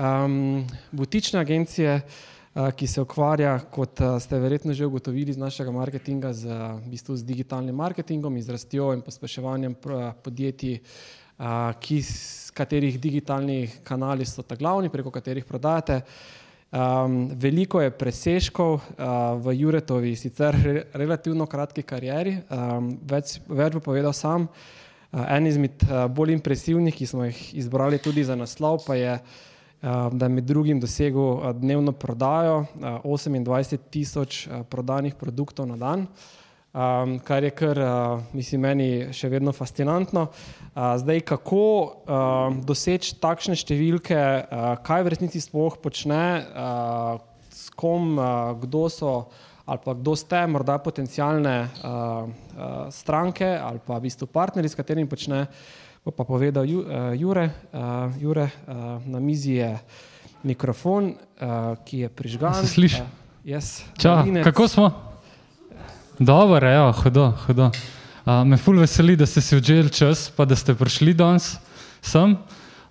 um, butične agencije, uh, ki se ukvarja, kot uh, ste verjetno že ugotovili iz našega marketinga, z, v bistvu z digitalnim marketingom, izrastjo in pospeševanjem podjetij, uh, ki, katerih digitalni kanali so ta glavni, preko katerih prodajate. Um, veliko je preseškov uh, v Juretovi, sicer re, relativno kratki karieri, um, več, več bo povedal sam. Uh, en izmed uh, bolj impresivnih, ki smo jih izbrali tudi za naslov, pa je, uh, da je med drugim dosegel uh, dnevno prodajo uh, 28 tisoč uh, prodanih produktov na dan, um, kar je kar, uh, mislim, meni še vedno fascinantno. Uh, zdaj, kako uh, doseči takšne številke, uh, kaj v resnici sploh počne, uh, s kom, uh, kdo so ali pa kdo ste, morda potencijalne uh, uh, stranke ali pa v bistvu partnerji, s katerimi počne, bo pa povedal Ju, uh, Jure. Uh, Jure uh, na mizi je mikrofon, uh, ki je prižgan. Se sliši? Uh, yes, Alinec. kako smo? Dobro, evo, hodo, hodo. Uh, me ful veseli, da ste si odželi čas, pa da ste prišli danes sem.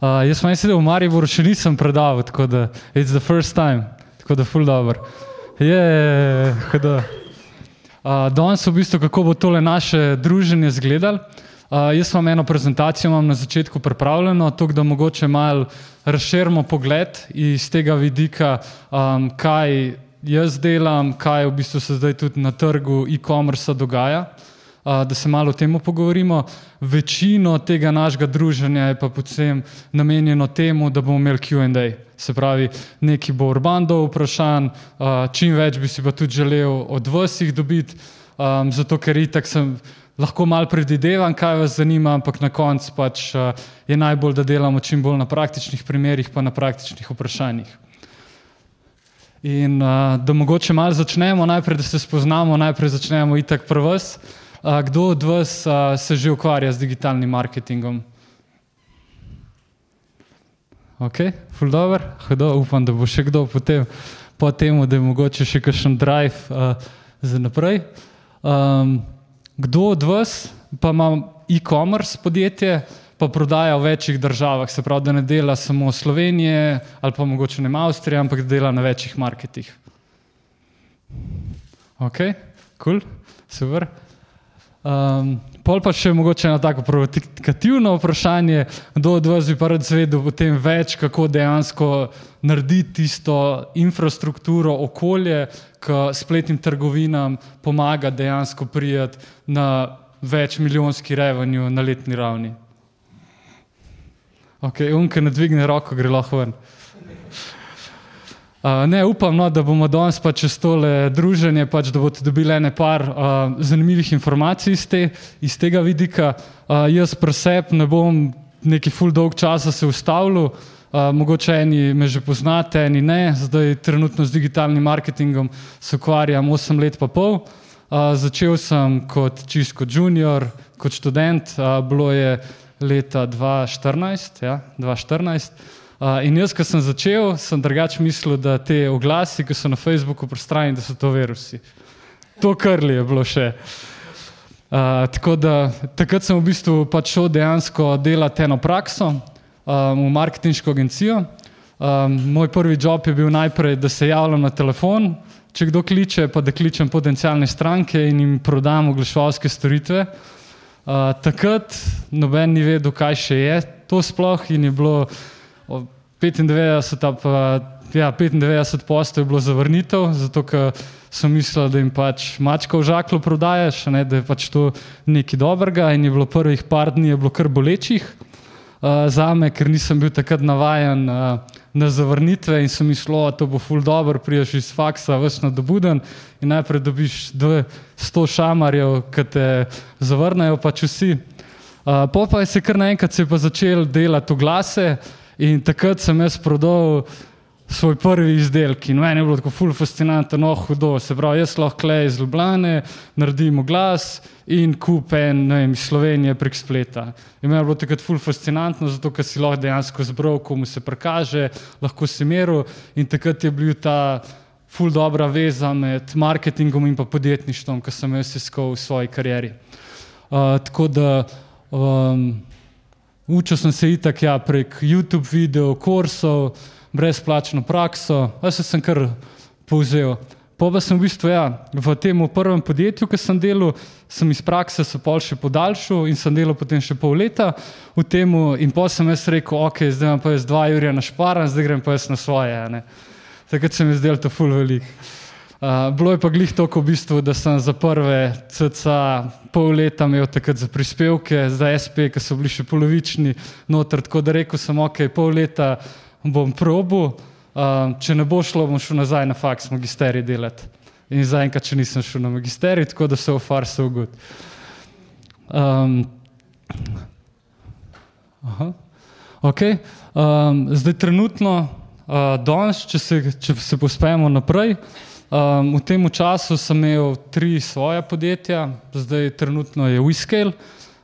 Uh, jaz sem sedel v Mariboru, še nisem predaval, tako da it's the first time, tako da ful dobro. Je, hodo. Uh, danes v bistvu, kako bo tole naše druženje izgledalo. Uh, jaz imam eno prezentacijo, imam na začetku pripravljeno, tako da mogoče malo razširimo pogled iz tega vidika, um, kaj jaz delam, kaj v bistvu se zdaj tudi na trgu e-commerce dogaja, uh, da se malo o tem pogovorimo. Večino tega našega druženja je pa predvsem namenjeno temu, da bomo imeli QA. Se pravi, neki bo urbando vprašanj, uh, čim več bi si pa tudi želel od vas jih dobiti, um, zato ker itak sem. Lahko malo predvidevam, kaj vas zanima, ampak na koncu pač, uh, je najbolj, da delamo čim bolj na praktičnih primerih, pa na praktičnih vprašanjih. In uh, da mogoče malo začnemo, najprej da se spoznamo, najprej začnemo itak pri vas. Uh, kdo od vas se že ukvarja z digitalnim marketingom? Ok, full dobro, hodo, upam, da bo še kdo potem, po tem, da je mogoče še kakšen drive uh, za naprej. Um, kdo od vas pa ima e-commerce podjetje, pa prodaja v večjih državah, se pravi, da ne dela samo v Sloveniji ali pa mogoče ne v Avstriji, ampak da dela na večjih marketih. Ok, kul, cool, super. Um, pol pa še mogoče eno tako provokativno vprašanje, kdo od vas bi pa rad zvedel potem več, kako dejansko narediti tisto infrastrukturo, okolje, ki spletnim trgovinam pomaga dejansko prijeti na več milijonski revenju na letni ravni. Ok, unke ne dvigne roko, gre lahko ven. Uh, ne, upam, no, da bomo danes pa čez tole druženje, pač, da boste dobili nekaj uh, zanimivih informacij iz, te, iz tega vidika. Uh, jaz preseb ne bom neki full dolg časa se ustavljal, uh, mogoče eni me že poznate, eni ne. Zdaj trenutno z digitalnim marketingom se ukvarjam 8 let pa pol. Uh, začel sem kot čisto junior, kot študent, uh, bilo je leta 2014. Ja, 2014. Uh, in jaz, ko sem začel, sem drugače mislil, da te oglasi, ki so na Facebooku prostrani, da so to virusi. To krli je bilo še. Uh, tako da takrat sem v bistvu pač šel dejansko delati eno prakso um, v marketinško agencijo. Um, moj prvi job je bil najprej, da se javljam na telefon, če kdo kliče, pa da kličem potencijalne stranke in jim prodam oglaševalske storitve. Uh, takrat noben ni vedel, kaj še je to sploh in je bilo. 95, pa, ja, 95 posto je bilo zavrnitev, zato ker so mislili, da jim pač mačka v žaklu prodajaš, ne, da je pač to nekaj dobrega. In je bilo prvih par dni kar bolečih uh, za me, ker nisem bil takrat navajen uh, na zavrnitve in sem mislil, da bo ful dobro, priješ iz faksa, vse nadobuden in najprej dobiš 100 šamarjev, ki te zavrnejo, pač vsi. Uh, po pa je se kar naenkrat začel delati v glase. In takrat sem jaz prodal svoj prvi izdelek in meni je bilo tako ful fascinantno, no hudo. Se pravi, jaz lahko le iz Ljubljane naredim glas in kupen vem, iz Slovenije prek spleta. In meni je bilo takrat ful fascinantno, zato ker si lahko dejansko zbral, komu se prikaže, lahko si meril in takrat je bil ta ful dobra veza med marketingom in pa podjetništvom, ki sem jaz iskal v svoji karieri. Uh, tako da um, učil sem se itak ja, prek YouTube videov, kursov, brezplačno prakso, a se sem kar povzel. Pa pa sem v bistvu ja, v tem prvem podjetju, ki sem delal, sem iz prakse se pol še podaljšal in sem delal potem še pol leta v tem in pa sem jaz rekel, ok, zdaj imam pa jaz dva jurja na šparan, zdaj grem pa jaz na svoje. Ne. Takrat sem jaz delal to ful velik. Uh, bilo je pa glih toliko v bistvu, da sem za prve cca pol leta imel takrat za prispevke, za SP, ki so bili še polovični noter, tako da rekel sem, ok, pol leta bom probil, uh, če ne bo šlo, bom šel nazaj na faks magisterij delati. In zaenkrat, če nisem šel na magisterij, tako da so v farsu good. Um, aha, ok. Um, zdaj trenutno, uh, danes, če se, če se pospemo naprej, um, v tem času sem imel tri svoje podjetja, zdaj trenutno je Whiscale.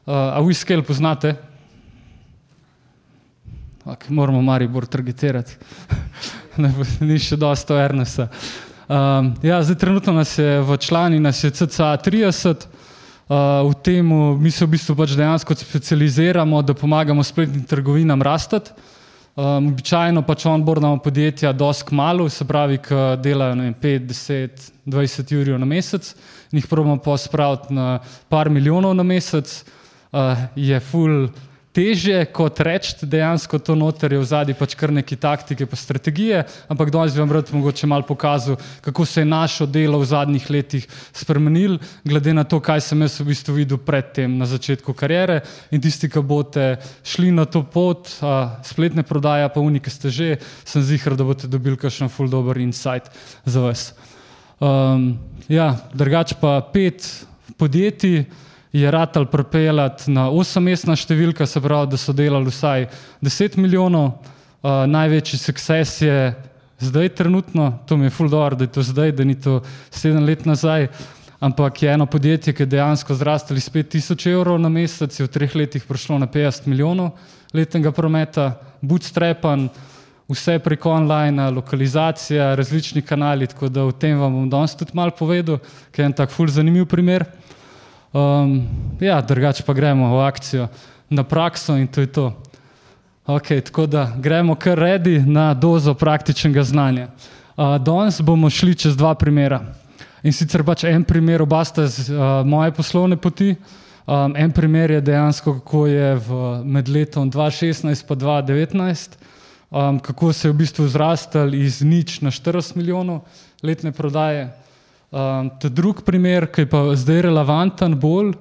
Uh, a Whiscale poznate? Okay, moramo Maribor targetirati, ni še dosto Ernesta. Um, ja, zdaj, trenutno nas je v člani, nas je CCA 30, uh, v tem mi se v bistvu pač dejansko specializiramo, da pomagamo spletnim trgovinam rastati. Um, običajno pač onboardamo podjetja dosk malo, se pravi, ki delajo vem, 5, 10, 20 ur na mesec. In jih probamo pa spraviti na par milijonov na mesec, uh, je full težje kot reči, dejansko to noter je v zadnji pač kar neki taktike pa strategije, ampak danes bi vam rad mogoče malo pokazal, kako se je našo delo v zadnjih letih spremenil, glede na to, kaj sem jaz v bistvu videl predtem na začetku karijere in tisti, ki boste šli na to pot, a, spletne prodaje pa unike ste že, sem zihar, da boste dobili kakšen full dober insight za vas. Um, ja, drugač pa pet podjetij, je ratal pripeljati na 8-mestna številka, se pravi, da so delali vsaj 10 milijonov. Uh, največji sukces je zdaj, trenutno, to mi je full door, da je to zdaj, da ni to 7 let nazaj. Ampak je eno podjetje, ki je dejansko zrastalo iz 5000 evrov na mesec, je v treh letih prišlo na 50 milijonov letnega prometa, bootstrapan, vse preko online, lokalizacija, različni kanali. Tako da o tem vam bom danes tudi malo povedal, ker je en tak full zanimiv primer. Um, ja, drugače pa gremo v akcijo, na prakso in to je to. Okay, tako da gremo kar redi na dozo praktičnega znanja. Uh, danes bomo šli čez dva primera. In sicer pač en primer, oba sta z uh, moje poslovne poti. Um, en primer je dejansko, kako je v, med letom 2016 in 2019, um, kako se je v bistvu zrastel iz nič na 40 milijonov letne prodaje. Um, ta drug primer, ki je pa zdaj relevanten bolj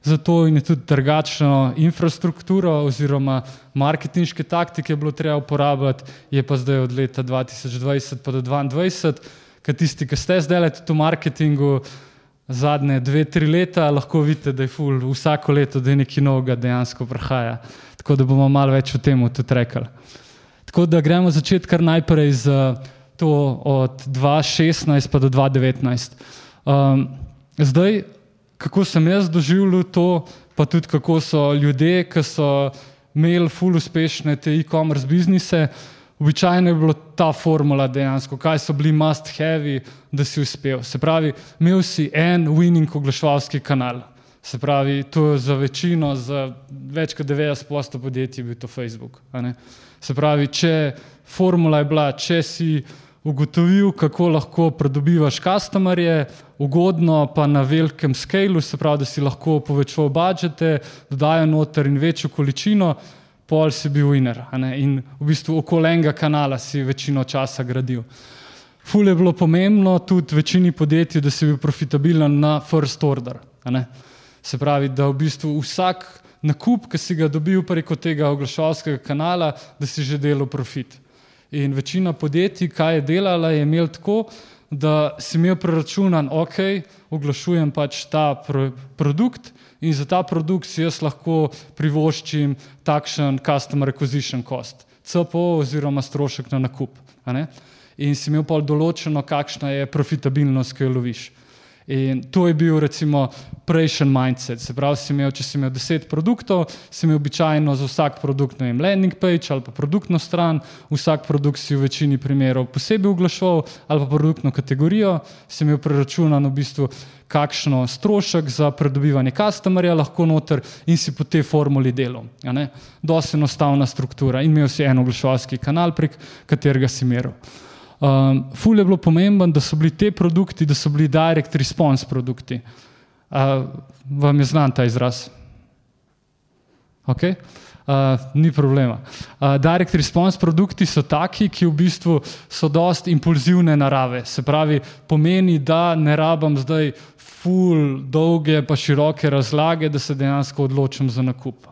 za to in je tudi drugačno infrastrukturo oziroma marketinške taktike bilo treba uporabljati, je pa zdaj od leta 2020 pa do 2022, ker tisti, ki ste zdaj leti v marketingu zadnje dve, tri leta, lahko vidite, da je ful vsako leto, da je nekaj novega dejansko prihaja. Tako da bomo malo več o tem tudi rekli. Tako da gremo začeti kar najprej z to od 2016 pa do 2019. Um, zdaj, kako sem jaz doživljal to, pa tudi kako so ljudje, ki so imeli ful uspešne te e-commerce biznise, običajno je bila ta formula dejansko, kaj so bili must have, da si uspel. Se pravi, imel si en winning oglaševalski kanal. Se pravi, to je za večino, za več kot 90% podjetij bil to Facebook. Se pravi, če formula je bila, če si ugotovil, kako lahko pridobivaš customerje, ugodno pa na velikem skalu, se pravi, da si lahko povečal budžete, dodajo noter in večjo količino, pol si bil winner. In v bistvu okoli enega kanala si večino časa gradil. Ful je bilo pomembno tudi večini podjetij, da si bil profitabilen na first order. Se pravi, da v bistvu vsak nakup, ki si ga dobil preko tega oglaševalskega kanala, da si že delal profit. In večina podjetij, kaj je delala, je imel tako, da si imel preračunan, ok, oglašujem pač ta pro produkt in za ta produkt si jaz lahko privoščim takšen customer acquisition cost. CPO oziroma strošek na nakup. In si imel pol določeno, kakšna je profitabilnost, ki jo loviš. In to je bil recimo prejšnji mindset. Se pravi, si imel, če si imel deset produktov, si imel običajno za vsak produkt vem, landing page ali pa produktno stran, vsak produkt si v večini primerov posebej oglašal ali pa produktno kategorijo, si imel preračunan v bistvu kakšno strošek za pridobivanje customerja lahko noter in si po tej formuli delal. Dosti enostavna struktura in imel si en oglaševalski kanal, prek katerega si meril. Um, ful je bilo pomembno, da so bili te produkti, da so bili direct response produkti. Uh, vam je znan ta izraz? Okay. Uh, ni problema. Uh, direct response produkti so taki, ki v bistvu so dost impulzivne narave. Se pravi, pomeni, da ne rabim zdaj ful, dolge pa široke razlage, da se dejansko odločim za nakup.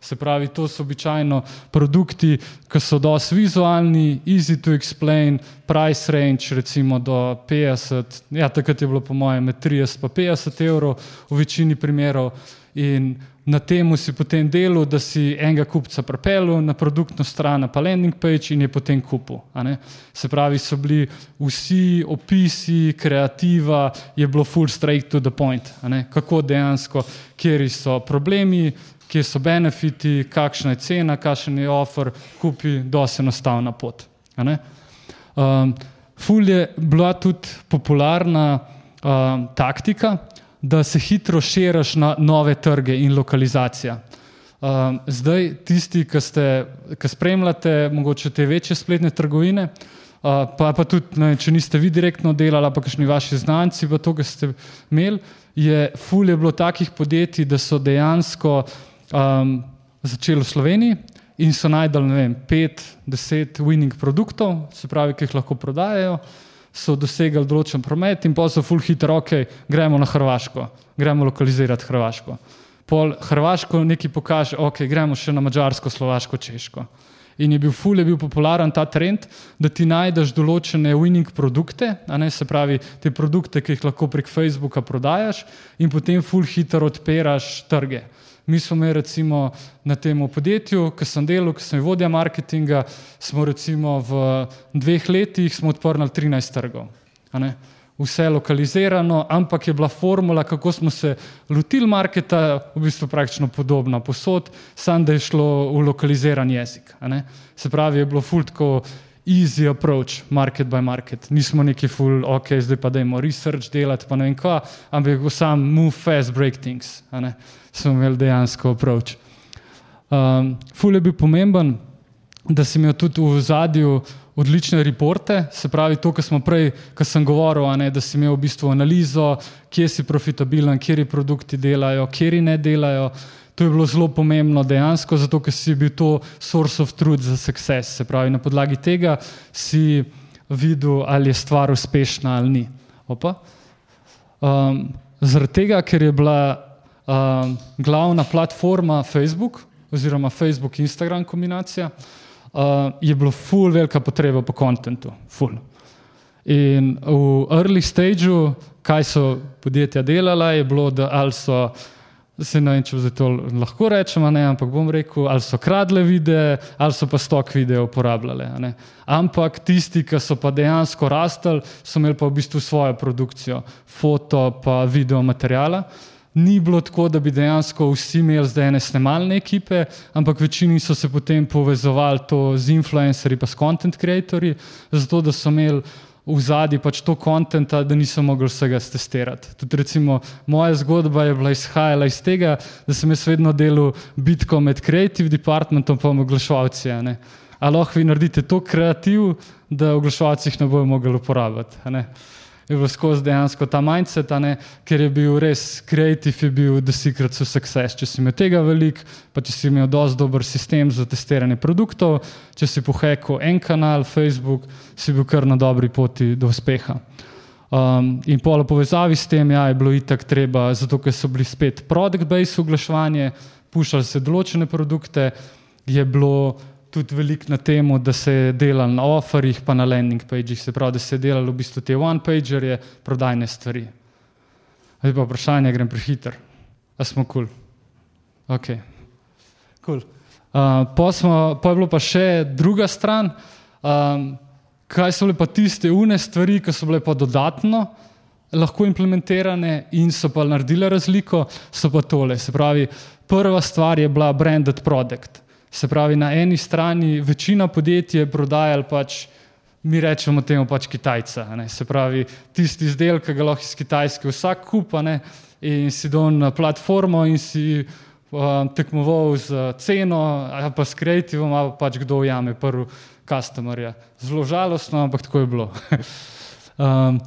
Se pravi, to so običajno produkti, ki so dosti vizualni, easy to explain, price range recimo do 50, ja, takrat je bilo po mojem med 30 in 50 evrov v večini primerov. In na tem si potem delal, da si enega kupca pripeljal na produktno stran, pa landing page in je potem kupil. Se pravi, so bili vsi opisi, kreativa, je bilo full straight to the point. Kako dejansko, kje so problemi, kje so benefiti, kakšna je cena, kakšen je offer, kupi, dosti enostavna pot. Um, ful je bila tudi popularna um, taktika, da se hitro širiš na nove trge in lokalizacija. Um, zdaj, tisti, ki, ste, ki spremljate mogoče te večje spletne trgovine, uh, pa, pa tudi, ne, če niste vi direktno delali, pa kakšni vaši znanci, pa to, kar ste imeli, je fulje bilo takih podjetij, da so dejansko um, začeli v Sloveniji in so najdali, ne vem, pet, deset winning produktov, se pravi, ki jih lahko prodajajo so dosegli določen promet in pa so full hitro, ok, gremo na Hrvaško, gremo lokalizirati Hrvaško. Pol Hrvaško nekaj pokaže, ok, gremo še na Mačarsko, Slovaško, Češko. In je bil full, je bil popularen ta trend, da ti najdeš določene winning produkte, ne se pravi te produkte, ki jih lahko prek Facebooka prodajaš in potem full hitro odpiraš trge. Mi smo imeli recimo na tem podjetju, ki sem delal, ki sem vodja marketinga, smo recimo v dveh letih odprli 13 trgov. Vse lokalizirano, ampak je bila formula, kako smo se lotili marketa, v bistvu praktično podobna posod, samo da je šlo v lokaliziran jezik. Se pravi, je bilo fultko easy approach, market by market. Nismo neki full, ok, zdaj pa dajmo research delati, pa ne vem kva, ampak je sam move fast, break things smo imeli dejansko approach. Um, ful je bil pomemben, da si imel tudi v zadju odlične reporte, se pravi to, kar smo prej, kar sem govoril, ne, da si imel v bistvu analizo, kje si profitabilen, kje produkti delajo, kje ne delajo. To je bilo zelo pomembno dejansko, zato ker si bil to source of truth za success. Se pravi, na podlagi tega si videl, ali je stvar uspešna ali ni. Um, zaradi tega, ker je bila uh, glavna platforma Facebook, oziroma Facebook in Instagram kombinacija, uh, je bilo full velika potreba po kontentu. Full. In v early stageu, kaj so podjetja delala, je bilo, da ali so. Se ne vem, če za to lahko rečemo, ampak bom rekel, ali so kradle videe, ali so pa stok video uporabljale. Ampak tisti, ki so pa dejansko rastli, so imeli pa v bistvu svojo produkcijo, foto pa video materijala ni bilo tako, da bi dejansko vsi imeli zdaj ene snemalne ekipe, ampak večini so se potem povezovali z influencerji, pa s content creatorji, zato da so imeli v zadnji pač to kontenta, da niso mogli vsega testirati. Tudi recimo moja zgodba je bila izhajala iz tega, da sem jaz vedno delal bitko med creative departmentom in oglaševalci. Ali lahko vi naredite to kreativ, da oglaševalci jih ne bojo mogli uporabljati je bil skozi dejansko ta mindset, ne, ker je bil res kreativ, je bil the secret to success. Če si imel tega veliko, pa če si imel dosti dober sistem za testiranje produktov, če si pohekal en kanal, Facebook, si bil kar na dobri poti do uspeha. Um, in polo povezavi s tem, ja, je bilo itak treba, zato ker so bili spet produkt-based oglaševanje, puščali se določene produkte, je bilo tudi veliko na tem, da se je delalo na offerjih, pa na landing pageh, se pravi, da se je delalo v bistvu te one-pagerje, prodajne stvari. Zdaj pa vprašanje, grem prehiter. A smo kul? Cool. Ok. Cool. Uh, pa, smo, pa je bilo pa še druga stran, um, kaj so bile pa tiste une stvari, ki so bile pa dodatno lahko implementirane in so pa naredile razliko, so pa tole. Se pravi, prva stvar je bila branded product. Se pravi, na eni strani večina podjetij je prodajala pač. Mi rečemo temu pač Kitajca. Ne? Se pravi, tisti izdelek, ki ga lahko iz Kitajske vsak kupa ne? in si dol na platformo in si uh, tekmoval z ceno, ali pa s kreativom, ali pa pač kdo ujame prvi customer. Zelo žalostno, ampak tako je bilo. um,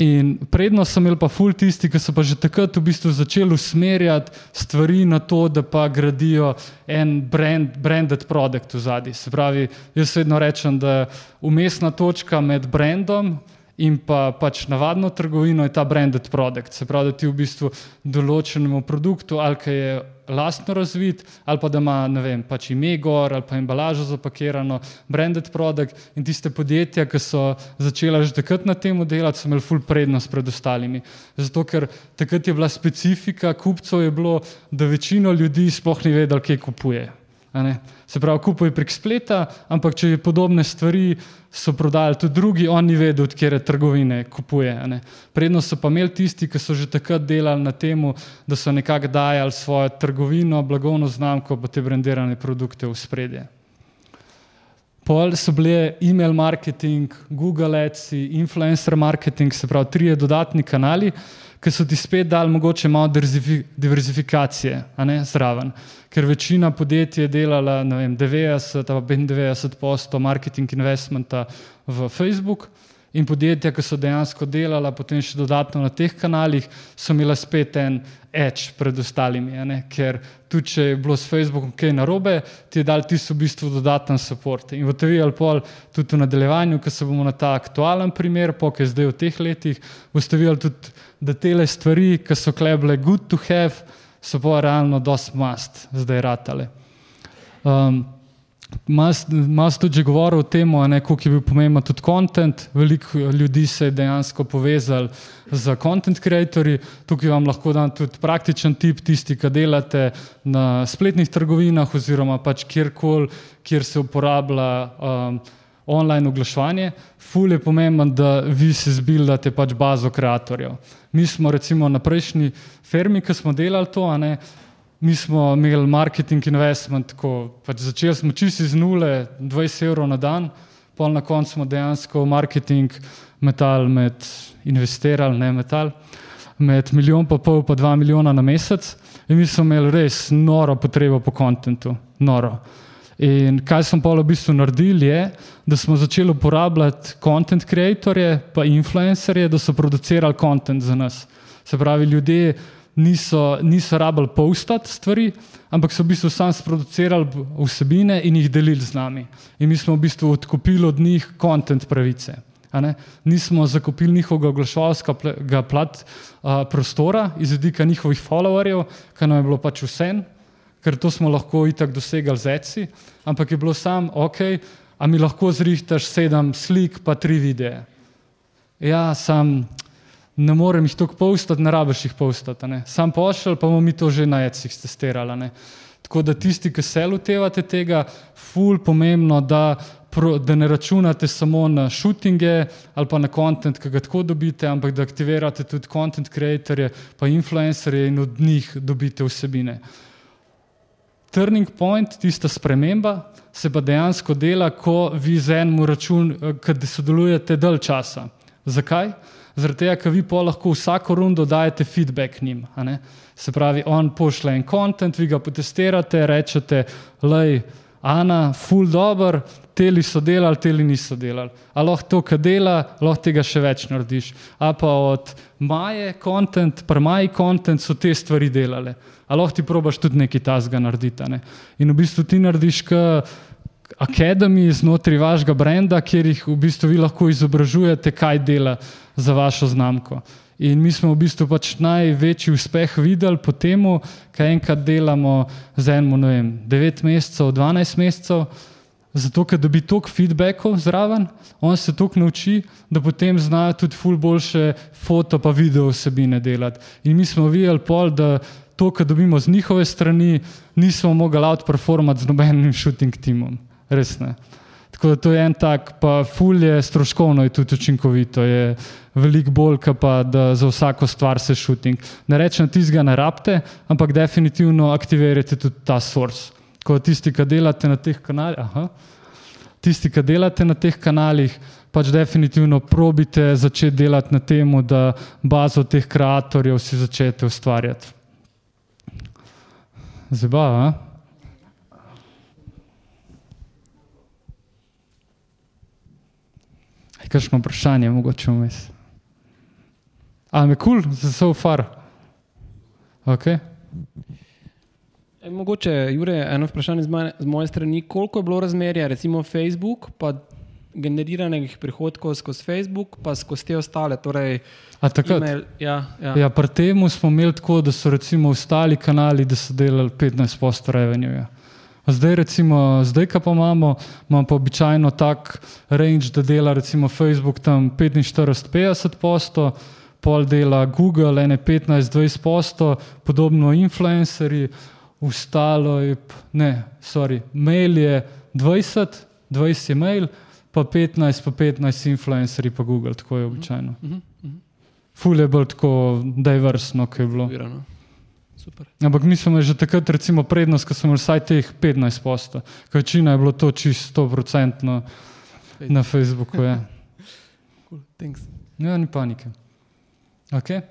In prednost so imeli pa ful tisti, ki so pa že takrat v bistvu začeli usmerjati stvari na to, da pa gradijo en brand, branded produkt v zadnji. Se pravi, jaz vedno rečem, da umestna točka med brandom in pa pač navadno trgovino je ta branded produkt. Se pravi, da ti v bistvu določenemu produktu ali kaj je lastno razvit, ali pa da ima vem, pač ime gor ali pa embalažo zapakirano, branded produkt in tiste podjetja, ki so začela že takrat na tem delati, so imeli full prednost pred ostalimi. Zato, ker takrat je bila specifika kupcev, je bilo, da večino ljudi sploh ni vedelo, kje kupuje. Se pravi, kupuje prek spleta, ampak če je podobne stvari, so prodajali tudi drugi, on ni vedel, od kje trgovine kupuje. Prednost so pa imeli tisti, ki so že takrat delali na tem, da so nekako dajali svojo trgovino, blagovno znamko, pa te brendirane produkte v spredje. Pol so bile e-mail marketing, Google Ads, influencer marketing, se pravi, tri dodatni kanali ki so ti spet dali mogoče malo diverzifikacije zraven. Ker večina podjetij je delala vem, 90 ali 95 posto marketing investmenta v Facebook. In podjetja, ki so dejansko delala, potem še dodatno na teh kanalih, so imela spet en edge pred ostalimi. Ker tudi, če je bilo s Facebookom kaj narobe, ti je dal tisto v bistvu dodaten podpor. In v TV ali pol, tudi v nadaljevanju, ko se bomo na ta aktualen primer, pokaj zdaj v teh letih, boste videli tudi, da te stvari, ki so kleble good to have, so pa realno dost must, zdaj ratale. Um, Malo ste tudi govorili o tem, kako je bil pomemben tudi kontent. Veliko ljudi se je dejansko povezalo z kontent creatorji. Tukaj vam lahko dam tudi praktičen tip, tisti, ki delate na spletnih trgovinah oziroma pač kjerkoli, kjer se uporablja um, online oglaševanje. Ful je pomemben, da vi se zbildate pač bazo kreatorjev. Mi smo recimo na prejšnji fermi, ki smo delali to, Mi smo imeli marketing investment, ko pač začeli smo čisto iz nule, 20 evrov na dan, pol na koncu smo dejansko marketing metal med investirali, ne metal, med milijon pa pol pa dva milijona na mesec in mi smo imeli res noro potrebo po kontentu, noro. In kaj smo pa v bistvu naredili, je, da smo začeli uporabljati content creatorje pa influencerje, da so producirali kontent za nas. Se pravi, ljudje niso, niso rabili postati stvari, ampak so v bistvu sami sproducirali vsebine in jih delili z nami. In mi smo v bistvu odkupili od njih kontent pravice. Nismo zakupili njihovega oglaševalskega plat uh, prostora iz vidika njihovih followerjev, kar nam je bilo pač vse, ker to smo lahko itak dosegali z ECI, ampak je bilo sam, ok, a mi lahko zrihtaš sedem slik, pa tri videe. Ja, sam ne morem jih tako postati, ne rabiš jih postati. Sam pošilj, pa bomo mi to že na jecih testirali. Tako da tisti, ki se lotevate tega, ful pomembno, da, da ne računate samo na shootinge ali pa na kontent, ki ga tako dobite, ampak da aktivirate tudi content creatorje, pa influencerje in od njih dobite vsebine. Turning point, tista sprememba, se pa dejansko dela, ko vi z enim računom, kad sodelujete dalj časa. Zakaj? Zaradi tega, ker vi pa lahko vsako rundo dajete feedback njim. Se pravi, on pošle en kontent, vi ga potestirate, rečete, lej, Ana, full dobro, teli so delali, teli niso delali. A lahko to, kar dela, lahko tega še več narediš. A pa od maje kontent, pa maji kontent so te stvari delale. A lahko ti probaš tudi nekaj tasga narediti. Ne? In v bistvu ti narediš, kar akademiji znotraj vašega brenda, kjer jih v bistvu vi lahko izobražujete, kaj dela za vašo znamko. In mi smo v bistvu pač največji uspeh videli po tem, kaj enkrat delamo z enim, ne vem, 9 mesecev, 12 mesecev, zato ker dobi toliko feedbackov zraven, on se toliko nauči, da potem znajo tudi ful boljše foto pa video vsebine delati. In mi smo videli pol, da to, kar dobimo z njihove strani, nismo mogli outperformati z nobenim shooting timom. Res ne. Tako da to je en tak, pa fulje stroškovno je tudi učinkovito, je veliko bolj, pa da za vsako stvar se shooting. Ne rečem, da tizga ne rabite, ampak definitivno aktivirate tudi ta source. Ko tisti, ki delate na teh kanalih, tisti, ki delate na teh kanalih, pač definitivno probite začeti delati na tem, da bazo teh kreatorjev si začnete ustvarjati. Zabava. Kakšno vprašanje, mogoče vmes? A me kul, cool, so far. Okay. E, mogoče, Jure, eno vprašanje z moje, z moje strani. Koliko je bilo razmerja, recimo Facebook, pa generiranih prihodkov skozi Facebook, pa skozi te ostale? Torej, email, ja, ja. ja, pri tem smo imeli tako, da so recimo ostali kanali, da so delali 15% revenue. Zdaj, recimo, zdaj, ki pa imamo, imamo pa običajno tak range, da dela recimo Facebook tam 45-50%, pol dela Google, ene 15-20%, podobno influencerji, ostalo je, ne, sorry, mail je 20, 20 je mail, pa 15, pa 15 influencerji, pa Google, tako je običajno. Uh -huh, uh -huh. Ful je bolj tako diversno, kot je bilo. Virano. Super. Ampak mi smo že takrat, recimo, prednost, ko smo imeli vsaj teh 15 posta, večina je bilo to čisto 100% na Facebooku. Ja. cool, thanks. Ja, ni panike. Okay.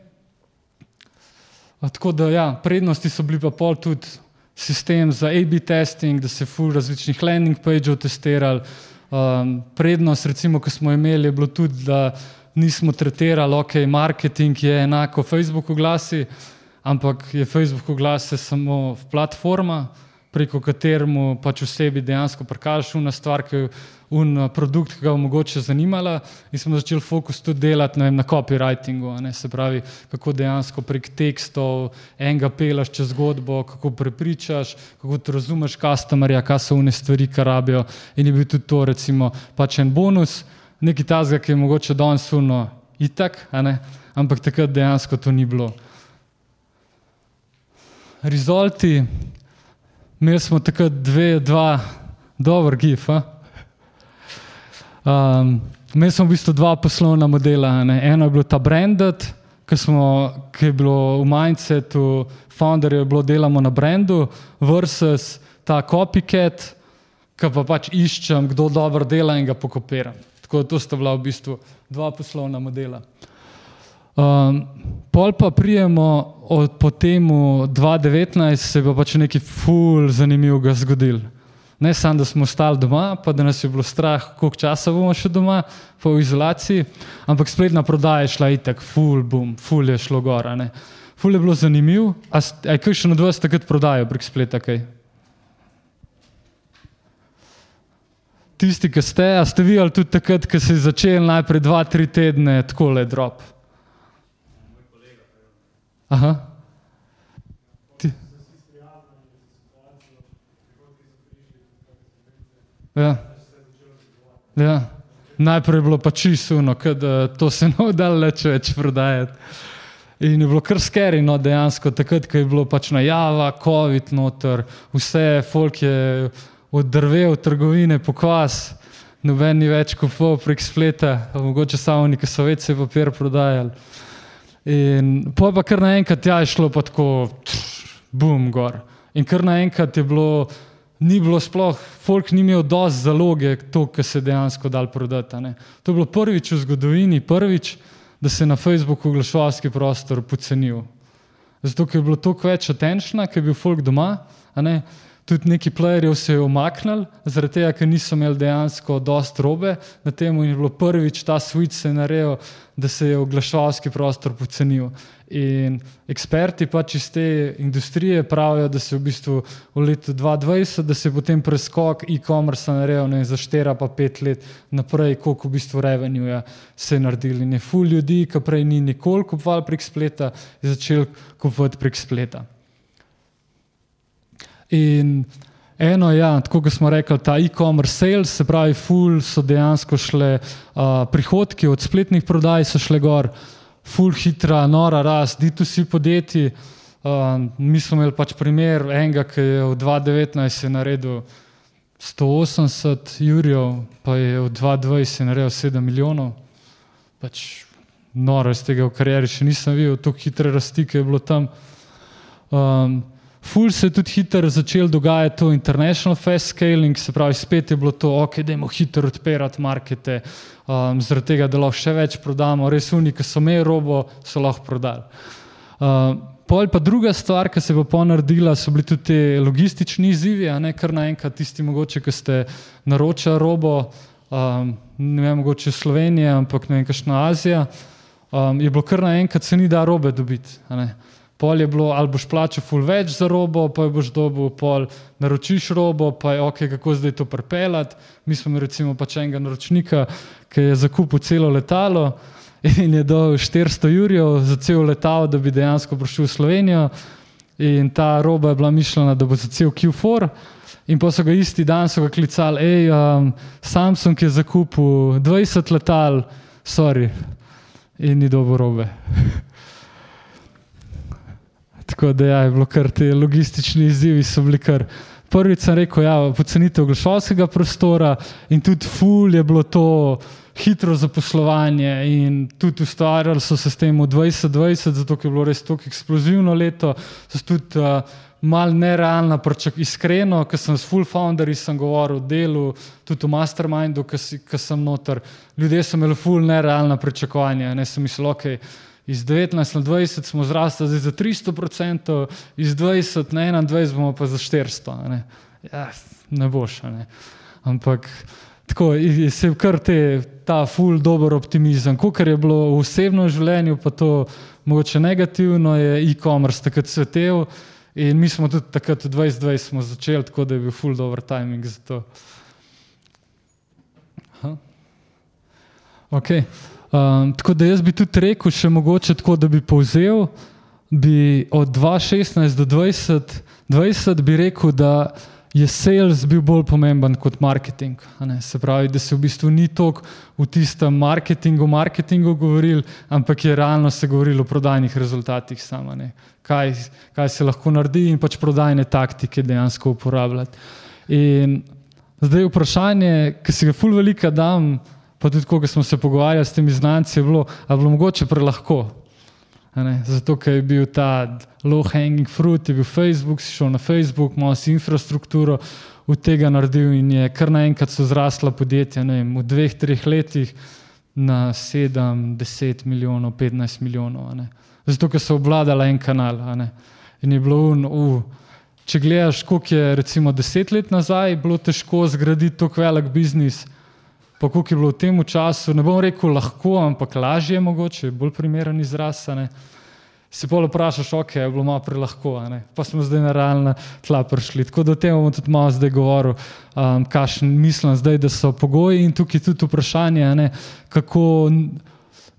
A, tako da, ja, prednosti so bili pa pol tudi sistem za A-B testing, da se full različnih landing pageov testirali. Um, prednost, recimo, ki smo imeli, je bilo tudi, da nismo tretirali, ok, marketing je enako Facebook oglasi ampak je Facebook oglas samo platforma, preko kateremu pač osebi dejansko prikažeš una stvar, ki je un eh, produkt, ki ga bo mogoče zanimala in smo začeli fokus tudi delati vem, na copywritingu, se pravi, kako dejansko prek tekstov enega pelaš čez zgodbo, kako prepričaš, kako ti razumeš customerja, kaj so une stvari, ki rabijo. In je bil tudi to recimo pač en bonus, neki tazga, ki je mogoče danes uno itak, ampak takrat dejansko to ni bilo rezultati, imeli smo takrat dve, dva, dobro, gif. Um, imeli smo v bistvu dva poslovna modela. Ne. Eno je bilo ta branded, ki, smo, ki je bilo v mindsetu, founderje je bilo delamo na brandu, versus ta copycat, ki pa pač iščem, kdo dobro dela in ga pokopiram. Tako da to sta bila v bistvu dva poslovna modela. Um, pol pa prijemo od po temu 2019, se je pa pač nekaj ful zanimivega zgodil. Ne samo, da smo ostali doma, pa da nas je bilo strah, koliko časa bomo še doma, pa v izolaciji, ampak spletna prodaja je šla itak, ful, bum, ful je šlo gora. Ne. Ful je bilo zanimivo. A, kaj še od vas takrat prodajo prek spleta? Kaj? Tisti, ki ste, a ste videli tudi takrat, ko se je začel najprej dva, tri tedne, tako le drop. Aha. Ja. Ja. Najprej je bilo pa čisto, da to se ne da več prodajati. In je bilo kar skeri, no, dejansko, takrat, ko je bilo pač najava, COVID, noter, vse, folk je oddrvel trgovine, pokvas, noben ni več kupoval prek spleta, mogoče samo neki so večji papir prodajali. In pa pa kar naenkrat ja, je šlo pa tako, bum, gor. In kar naenkrat je bilo, ni bilo sploh, folk ni imel dosti zaloge, to, kar se dejansko dal prodati. Ne. To je bilo prvič v zgodovini, prvič, da se je na Facebooku oglaševalski prostor pocenil. Zato, ker je bilo toliko več attention, ker je bil folk doma, tudi neki playerji se je omaknili, zaradi tega, ker niso imeli dejansko dost robe na tem in je bilo prvič ta switch se naredil, da se je oglaševalski prostor pocenil. In eksperti pač iz te industrije pravijo, da se v bistvu v letu 2020, da se je potem preskok e-commerce naredil in zaštera pa pet let naprej, koliko v bistvu revenue se je naredili. In je ful ljudi, ki prej ni nikoli kupovali prek spleta, je začel kupovati prek spleta. In eno, ja, tako kot smo rekli, ta e-commerce sales, se pravi, full so dejansko šle uh, prihodki od spletnih prodaj, so šle gor, full hitra, nora rast, D2C podjetji. Uh, mi smo imeli pač primer enega, ki je v 2019 naredil 180 jurjev, pa je v 2020 naredil 7 milijonov. Pač noro iz tega v karieri še nisem videl, tako hitre rasti, ki je bilo tam. Um, Ful se je tudi hitro začel dogajati to international fast scaling, se pravi, spet je bilo to, ok, da imamo hitro odpirati markete, um, zaradi tega, da lahko še več prodamo, res uniki, ki so imeli robo, so lahko prodali. Um, Pol pa druga stvar, ki se je pa naredila, so bili tudi ti logistični izzivi, a ne kar naenkrat tisti, mogoče, ki ste naročili robo, um, ne vem, mogoče Slovenija, ampak ne vem, kakšna Azija, um, je bilo kar naenkrat se ni da robe dobiti. Pol je bilo, ali boš plačal ful več za robo, pa je boš dobil, pol naročiš robo, pa je ok, kako zdaj to prepeljati. Mi smo recimo pač enega naročnika, ki je zakupil celo letalo in je dal 400 jurjev za cel letal, da bi dejansko prišel v Slovenijo. In ta roba je bila mišljena, da bo za cel Q4. In pa so ga isti dan klicali, hej, um, Samsung je zakupil 20 letal, sorry, in ni dobro robe. Tako da ja, je bilo kar te logistični izzivi, so bili kar. Prvič sem rekel, ja, pocenitev oglaševalskega prostora in tudi ful je bilo to hitro zaposlovanje in tudi ustvarjali so se s tem v 2020, zato je bilo res tako eksplozivno leto, so tudi uh, mal nerealna, pričak, iskreno, ker sem s full founderji sem govoril o delu, tudi v mastermindu, ker sem noter, ljudje so imeli full nerealna pričakovanja, ne sem mislil, ok, iz 19 na 20 smo zrasli za 300%, iz 20 na 21 bomo pa za 400, ne, ja, ne boš, ne. ampak tako se je kar te, ta full dober optimizem. Kar je bilo v osebnem življenju, pa to mogoče negativno, je e-commerce takrat svetel in mi smo tudi takrat v 2020 smo začeli, tako da je bil full dober timing za to. Okay. Um, tako da jaz bi tudi rekel, še mogoče tako, da bi povzel, bi od 2016 do 2020, 20 bi rekel, da je sales bil bolj pomemben kot marketing. Se pravi, da se v bistvu ni toliko v tistem marketingu, marketingu govoril, ampak je realno se govorilo o prodajnih rezultatih sama, kaj, kaj se lahko naredi in pač prodajne taktike dejansko uporabljati. In zdaj vprašanje, ki si ga ful velika dam, pa tudi ko smo se pogovarjali s temi znanci, je bilo, ali je bilo mogoče prelahko. Zato, ker je bil ta low hanging fruit, je bil Facebook, si šel na Facebook, malo si infrastrukturo od tega naredil in je kar naenkrat so zrasla podjetja vem, v dveh, treh letih na 7, 10 milijonov, 15 milijonov. Zato, ker so obvladala en kanal. In je bilo un, uh, če gledaš, koliko je recimo deset let nazaj, bilo težko zgraditi tako velik biznis. Pa kako je bilo v tem času, ne bom rekel lahko, ampak lažje je mogoče, bolj primeren izraz. Si pa vprašaš, ok, je bilo malo prelahko, pa smo zdaj na realna tla prišli. Tako da o tem bom tudi malo zdaj govoril, um, kaj mislim zdaj, da so pogoji in tukaj tudi vprašanje, ne, kako,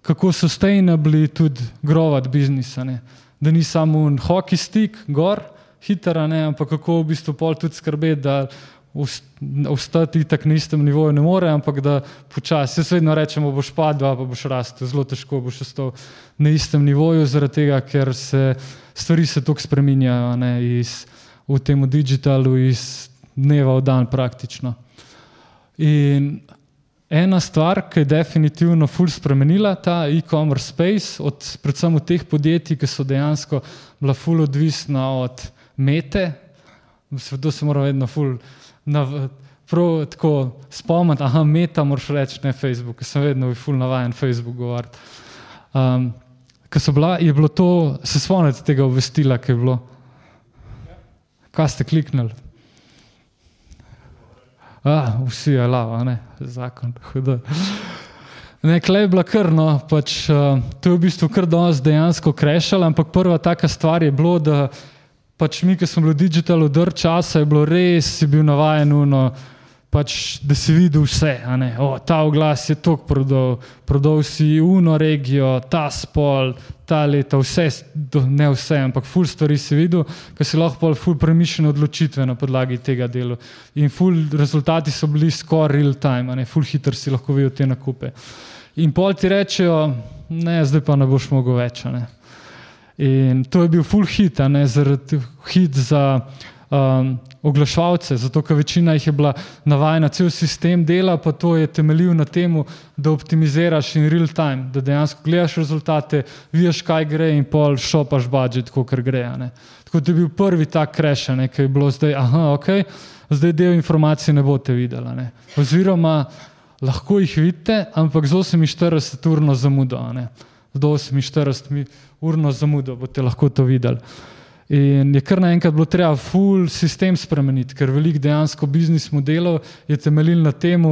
kako sustainably tudi grovat biznis. Da ni samo un hockey stick, gor, hiter, ampak kako v bistvu pol tudi skrbeti, da ostati tako na istem nivoju ne more, ampak da počasi. Jaz vedno rečem, boš padel, pa boš rastel, zelo težko boš ostal na istem nivoju, zaradi tega, ker se stvari se tako spreminjajo ne, iz, v tem digitalu, iz dneva v dan praktično. In ena stvar, ki je definitivno ful spremenila ta e-commerce space, od, predvsem od teh podjetij, ki so dejansko bila ful odvisna od mete, to se mora vedno ful na, prav tako spomniti, da meta moraš reči, ne Facebook, ker sem vedno ful navajen Facebook govoriti. Um, Ker so bila, je bilo to, se spomnite tega obvestila, ki je bilo. Kaj ste kliknili? Ah, vsi je lava, ne, zakon, hudo. Nekaj je bila krno, pač, uh, to je v bistvu kar danes dejansko krešalo, ampak prva taka stvar je bilo, da pač mi, ki smo bili digitali v drč časa, je bilo res, si bil navajen, uno, pač, da si videl vse. O, ta oglas je tok prodal, prodal si uno regijo, ta spol, ta leta, vse, ne vse, ampak ful stvari si videl, ker si lahko pol ful premišljene odločitve na podlagi tega dela. In ful rezultati so bili skoraj real time, ful hiter si lahko videl te nakupe. In pol ti rečejo, ne, zdaj pa ne boš mogel več. In to je bil full hit, ne zaradi hit za um, oglaševalce, zato ker večina jih je bila navajena, cel sistem dela, pa to je temeljil na tem, da optimiziraš in real time, da dejansko gledaš rezultate, vidiš, kaj gre in pol šopaš budžet, kot gre. Ne. Tako da je bil prvi tak kreš, ki je bilo zdaj, aha, ok, zdaj del informacij ne boste videli. Ne. Oziroma, lahko jih vidite, ampak z 48 urno zamudo. Ne. Z 48 urno zamudo boste lahko to videli. In je kar naenkrat bilo treba full sistem spremeniti, ker velik dejansko biznis modelov je temeljil na tem,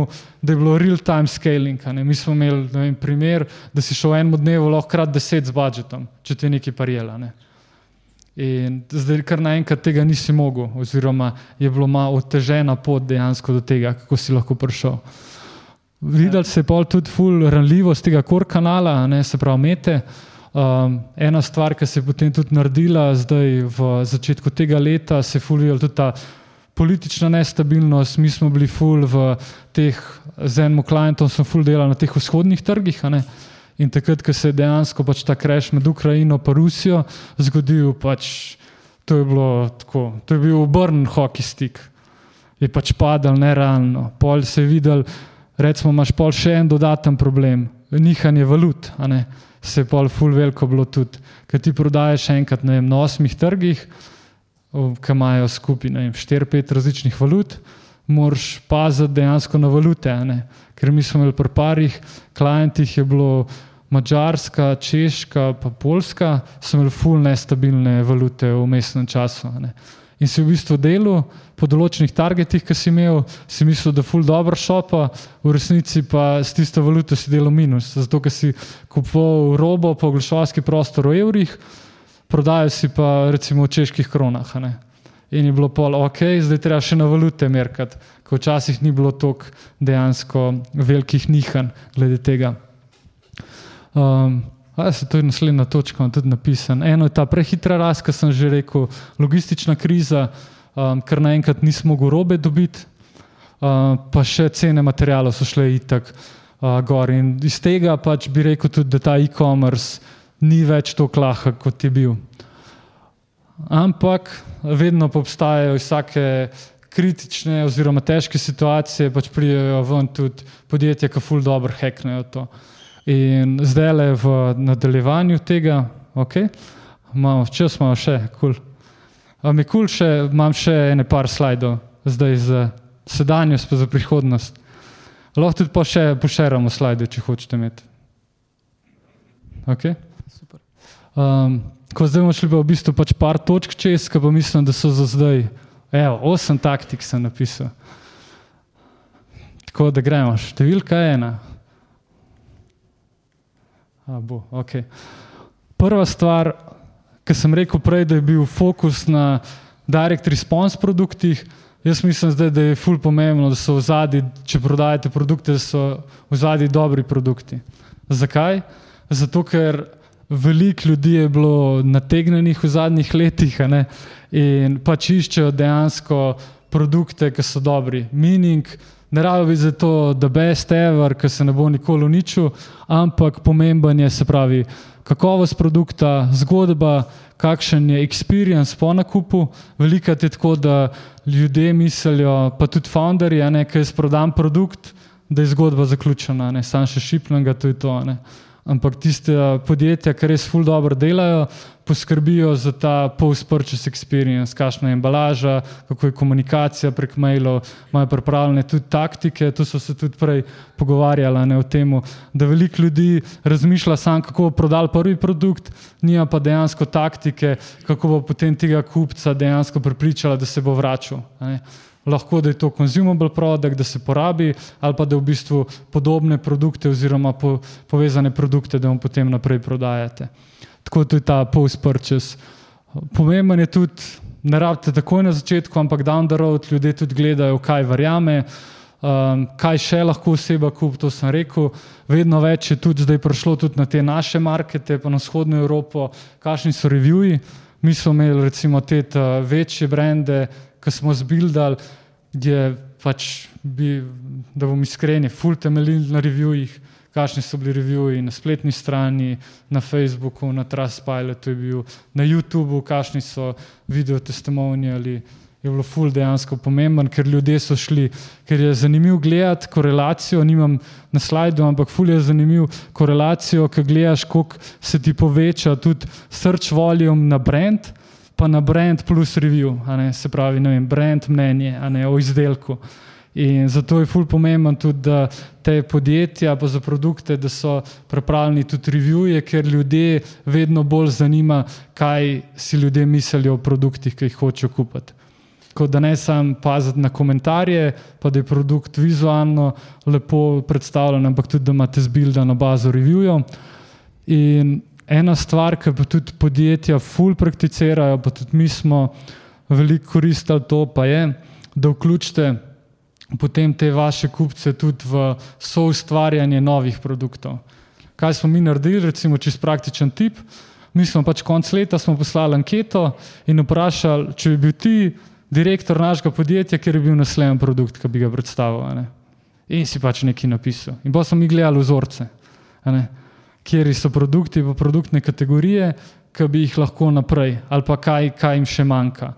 da je bilo real-time scaling. Mi smo imeli vem, primer, da si šel eno dnevo lahko krat deset z budžetom, če ti je nekaj parjela. Ne. In zdaj kar naenkrat tega nisi mogel, oziroma je bilo malo otežena pot dejansko do tega, kako si lahko prišel. Videli se je pa tudi full ranljivost tega kor kanala, ne, se pravi mete. Um, ena stvar, ki se je potem tudi naredila, zdaj v začetku tega leta, se je fulvila tudi ta politična nestabilnost. Mi smo bili ful v teh, z enim klientom smo ful delali na teh vzhodnih trgih. In takrat, ko se je dejansko pač ta kreš med Ukrajino in Rusijo zgodil, pač to je bilo tako, to je bil obrn hockey stick. Je pač padal nerealno. Pol se je videl, recimo, imaš pol še en dodaten problem, nihanje valut se je pol ful veliko bilo tudi, ker ti prodajes enkrat vem, na osmih trgih, ki imajo štiri, pet različnih valut, moraš paziti dejansko na valute, ker mi smo imeli pri parih klientih je bilo Mačarska, Češka, pa Poljska, so imeli ful nestabilne valute v mestnem času. In si v bistvu delal, po določenih targetih, ki si imel, si mislil, da je ful dobro šopa, v resnici pa s tisto valuto si delal minus. Zato, ker si kupoval robo po oglaševalski prostor v evrih, prodajal si pa recimo v čeških kronah. In je bilo pol, ok, zdaj treba še na valute merkati, ko včasih ni bilo toliko dejansko velikih nihanj glede tega. Um, A, se to je naslednja točka, tudi napisan. Eno je ta prehitra rast, ki sem že rekel, logistična kriza, um, ker naenkrat nismo mogli robe dobiti, uh, pa še cene materijalov so šle itak uh, gor. In iz tega pač bi rekel tudi, da ta e-commerce ni več tako lahek, kot je bil. Ampak vedno pa obstajajo vsake kritične oziroma težke situacije, pač prijajo ven tudi podjetja, ki ful dobro heknejo to. In zdaj le v nadaljevanju tega, ok, imamo čas, imamo še, kul. Cool. Mi kul še, imam še ene par slajdov, zdaj za sedanjost, pa za prihodnost. Lahko tudi pa še pošeramo slajde, če hočete imeti. Okay? Um, ko zdaj bomo šli pa v bistvu pač par točk čez, ki pa mislim, da so za zdaj, evo, osem taktik sem napisal. Tako da gremo, številka ena. A, bo, okay. Prva stvar, Ker sem rekel prej, da je bil fokus na direct response produktih, jaz mislim, zdaj, da je ful pomembno, da so v zadnji, če prodajate produkte, da so v zadnji dobri produkti. Zakaj? Zato, ker veliko ljudi je bilo nategnenih v zadnjih letih ne? in pač iščejo dejansko produkte, ki so dobri. Meaning, ne rabi za to, da best ever, ki se ne bo nikoli uničil, ampak pomemben je, se pravi, kakovost produkta, zgodba, kakšen je experience po nakupu. Veliko je tako, da ljudje mislijo, pa tudi founderji, da je sprodan produkt, da je zgodba zaključena, ne samo še šipnem ga, to je to. Ne. Ampak tiste podjetja, ki res ful dobro delajo, poskrbijo za ta post-purchase experience, kakšna je embalaža, kako je komunikacija prek mailov, imajo pripravljene tudi taktike. Tu so se tudi prej pogovarjali ne, o tem, da veliko ljudi razmišlja samo, kako bo prodal prvi produkt, nima pa dejansko taktike, kako bo potem tega kupca dejansko pripričala, da se bo vračal. Ne. Lahko da je to consumable produkt, da se porabi, ali pa da v bistvu podobne produkte oziroma po, povezane produkte, da vam potem naprej prodajate tako tudi ta post-purchase. Pomemben je tudi, ne rabite takoj na začetku, ampak down the road ljudje tudi gledajo, kaj verjame, um, kaj še lahko oseba kup, to sem rekel. Vedno več je tudi zdaj prišlo tudi na te naše markete, pa na vzhodno Evropo, kakšni so reviji. Mi smo imeli recimo te večje brende, ki smo zbildali, je pač, bi, da bom iskren, full temeljil na revijih kakšni so bili reviji na spletni strani, na Facebooku, na Trustpilotu, na YouTubu, kakšni so video testimoniali je bilo ful dejansko pomemben, ker ljudje so šli, ker je zanimivo gledati korelacijo, nimam na slajdu, ampak ful je zanimivo korelacijo, ki gledaš, koliko se ti poveča tudi search volume na brand, pa na brand plus review, se pravi, ne vem, brand mnenje, ne o izdelku. In zato je ful pomemben tudi, da te podjetja, pa za produkte, da so pripravljeni tudi revije, ker ljudje vedno bolj zanima, kaj si ljudje mislijo o produktih, ki jih hočejo kupiti tako da ne samo paziti na komentarje, pa da je produkt vizualno lepo predstavljen, ampak tudi da imate zbildano bazo reviewov. In ena stvar, ki pa tudi podjetja ful prakticirajo, pa tudi mi smo veliko koristili to, pa je, da vključite potem te vaše kupce tudi v soustvarjanje novih produktov. Kaj smo mi naredili, recimo čist praktičen tip. Mi smo pač konc leta poslali anketo in vprašali, če bi bil ti direktor našega podjetja, ker je bil naslednji produkt, ki bi ga predstavil. In si pač nekaj napisal. In pa smo mi gledali vzorce, kje so produkti, pa produktne kategorije, ki bi jih lahko naprej, ali pa kaj, kaj jim še manjka.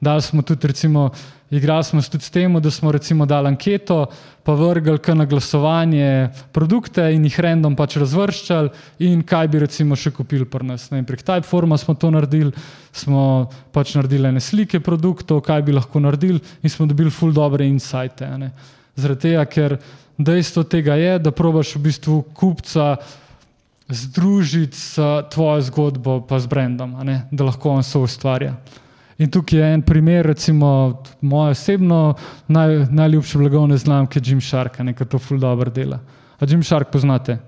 Dali smo tudi, recimo, igrali smo tudi s tem, da smo recimo dali anketo, pa vrgli na glasovanje produkte in jih random pač razvrščali, in kaj bi recimo še kupili pri nas. Ne, prek Typeforma smo to naredili, smo pač naredili ene slike produktov, kaj bi lahko naredili, in smo dobili full dobre insajte. Zaradi tega, ker dejstvo tega je, da probaš v bistvu kupca združiti s tvojo zgodbo, pa z brandom, da lahko on so ustvarja. In tukaj je en primer, recimo, moje osebno naj, najljubše blagovne znamke, Jim Shark, ki to ful dobro dela. A Jim Shark poznate?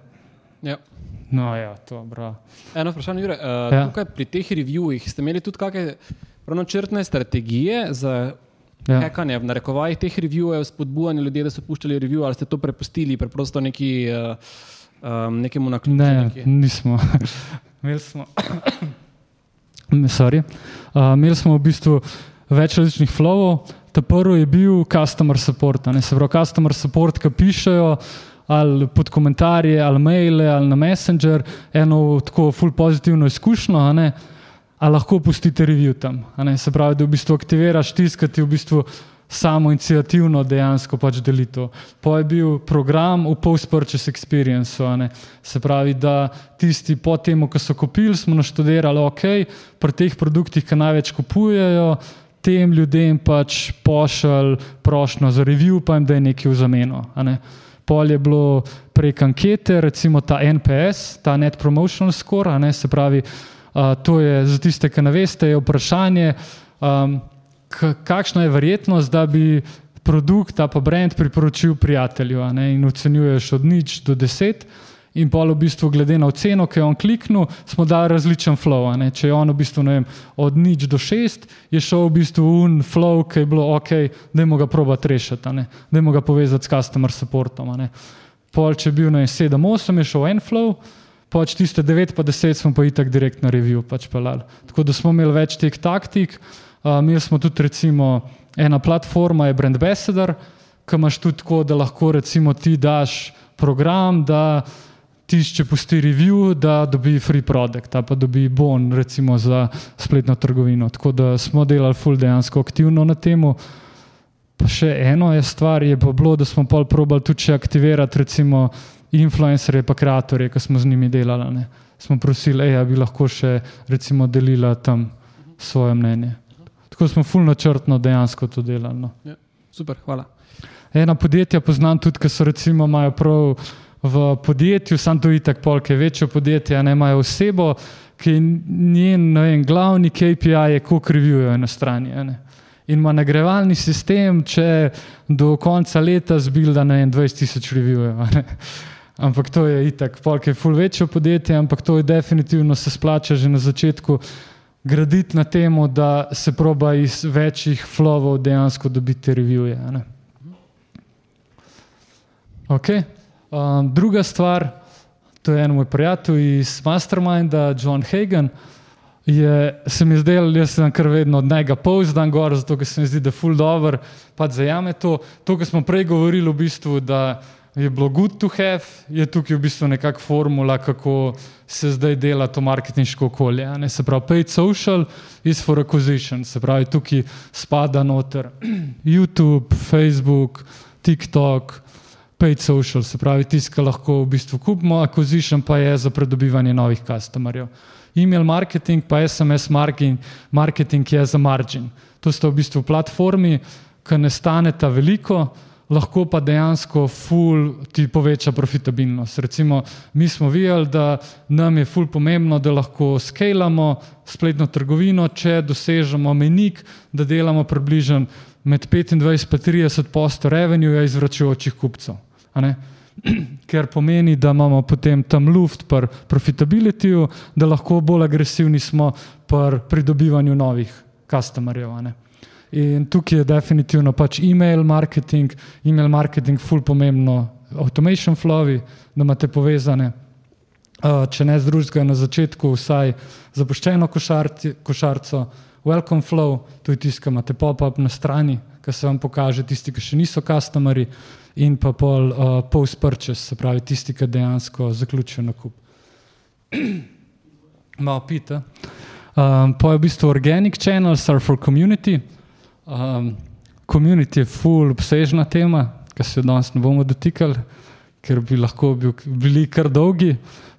Ja. No, ja, to, Eno vprašanje, Jure. Uh, ja. Tukaj pri teh reviewih ste imeli tudi kakšne pravnočrtne strategije za ja. hekanje, v narekovajih teh reviewov, spodbujanje ljudi, da so puščali review, ali ste to prepustili preprosto neki, uh, um, nekemu naključju? Ne, neki? nismo. imeli smo. Sorry. Uh, imeli smo v bistvu več različnih flowov. Ta prvi je bil customer support, ne se pravi, customer support, ki pišejo ali pod komentarje, ali maile, ali na Messenger, eno tako full pozitivno izkušnjo, a lahko pustite review tam. Se pravi, da v bistvu aktiviraš tiskati v bistvu samo inicijativno dejansko pač deli to. Po je bil program v post-purchase experience, se pravi, da tisti po tem, ko so kupili, smo naštudirali, ok, pri teh produktih, ki največ kupujejo, tem ljudem pač pošalj prošlo za review, pa jim da je nekaj v zameno. Ne. Pol je bilo prek ankete, recimo ta NPS, ta Net Promotional Score, ne, se pravi, uh, to je za tiste, ki ne veste, je vprašanje. Um, kakšna je verjetnost, da bi produkt, pa brand priporočil prijatelju ne, in ocenjuješ od nič do deset. In pa v bistvu, glede na oceno, ki je on kliknil, smo dali različen flow. Če je on v bistvu vem, od nič do šest, je šel v bistvu un flow, ki je bilo ok, da je ga probati rešiti, da je ga povezati s customer supportom. Pol, če je bil na 7-8, je šel en flow, pač tiste 9 pa 10 smo pa itak direkt na review pač pelali. Tako da smo imeli več teh taktik. Uh, mi smo tudi, recimo, ena platforma, je Brand Ambassador, ki imaš tudi tako, da lahko recimo ti daš program, da ti če pusti review, da dobi free product, pa dobi bon, recimo za spletno trgovino. Tako da smo delali full dejansko aktivno na temu. Pa še eno je stvar, je pa bilo, da smo pol probali tudi aktivirati recimo influencerje pa kreatorje, ki smo z njimi delali. Ne. Smo prosili, da bi lahko še recimo delila tam svoje mnenje tako smo fulno načrtno dejansko to delali. No. Ja, super, hvala. Ena podjetja poznam tudi, ki so recimo imajo prav v podjetju, sam to itak polke, večje podjetje, ne imajo osebo, ki njen vem, glavni KPI je, koliko revijujejo na strani. Ne. In ima nagrevalni sistem, če do konca leta zbilda na 20 tisoč revijujejo. Ampak to je itak, polke je ful večje podjetje, ampak to je definitivno se splača že na začetku graditi na tem, da se proba iz večjih flovov dejansko dobiti revije. Okay. Um, druga stvar, to je en moj prijatelj iz Masterminda, John Hagen. Je, se mi zdelo, da sem kar vedno od njega povzdan gor, zato se mi zdi, da je full dobro, pa zajame to. To, kar smo prej govorili, v bistvu, da je bilo good to have, je tukaj v bistvu nekakšna formula, kako se zdaj dela to marketinško okolje. Ne? Se pravi, paid social is for acquisition, se pravi, tukaj spada noter YouTube, Facebook, TikTok, paid social, se pravi, tiskaj lahko v bistvu kupimo, acquisition pa je za pridobivanje novih customerjev. E-mail marketing pa SMS marketing, marketing je za margin. To sta v bistvu platformi, ki ne staneta veliko, lahko pa dejansko ful ti poveča profitabilnost. Recimo, mi smo videli, da nam je ful pomembno, da lahko skalamo spletno trgovino, če dosežemo menik, da delamo približno med 25 in 30 posto revenue izvračujočih kupcev. Ker pomeni, da imamo potem tam luft pri profitabilityju, da lahko bolj agresivni smo pri pridobivanju novih customerjev. In tukaj je definitivno pač e-mail marketing, e-mail marketing, ful pomembno, automation flowi, da imate povezane. Uh, če ne z drugega, na začetku vsaj zapuščeno košarci, košarco, welcome flow, to je tisto, ki imate pop-up na strani, ki se vam pokaže, tisti, ki še niso customeri, in pa pol uh, post-purchase, se pravi tisti, ki dejansko zaključijo nakup. Malo pita. Um, pa je v bistvu organic channels are for community. Um, community je full obsežna tema, ki se jo danes ne bomo dotikali, ker bi lahko bil, bili kar dolgi,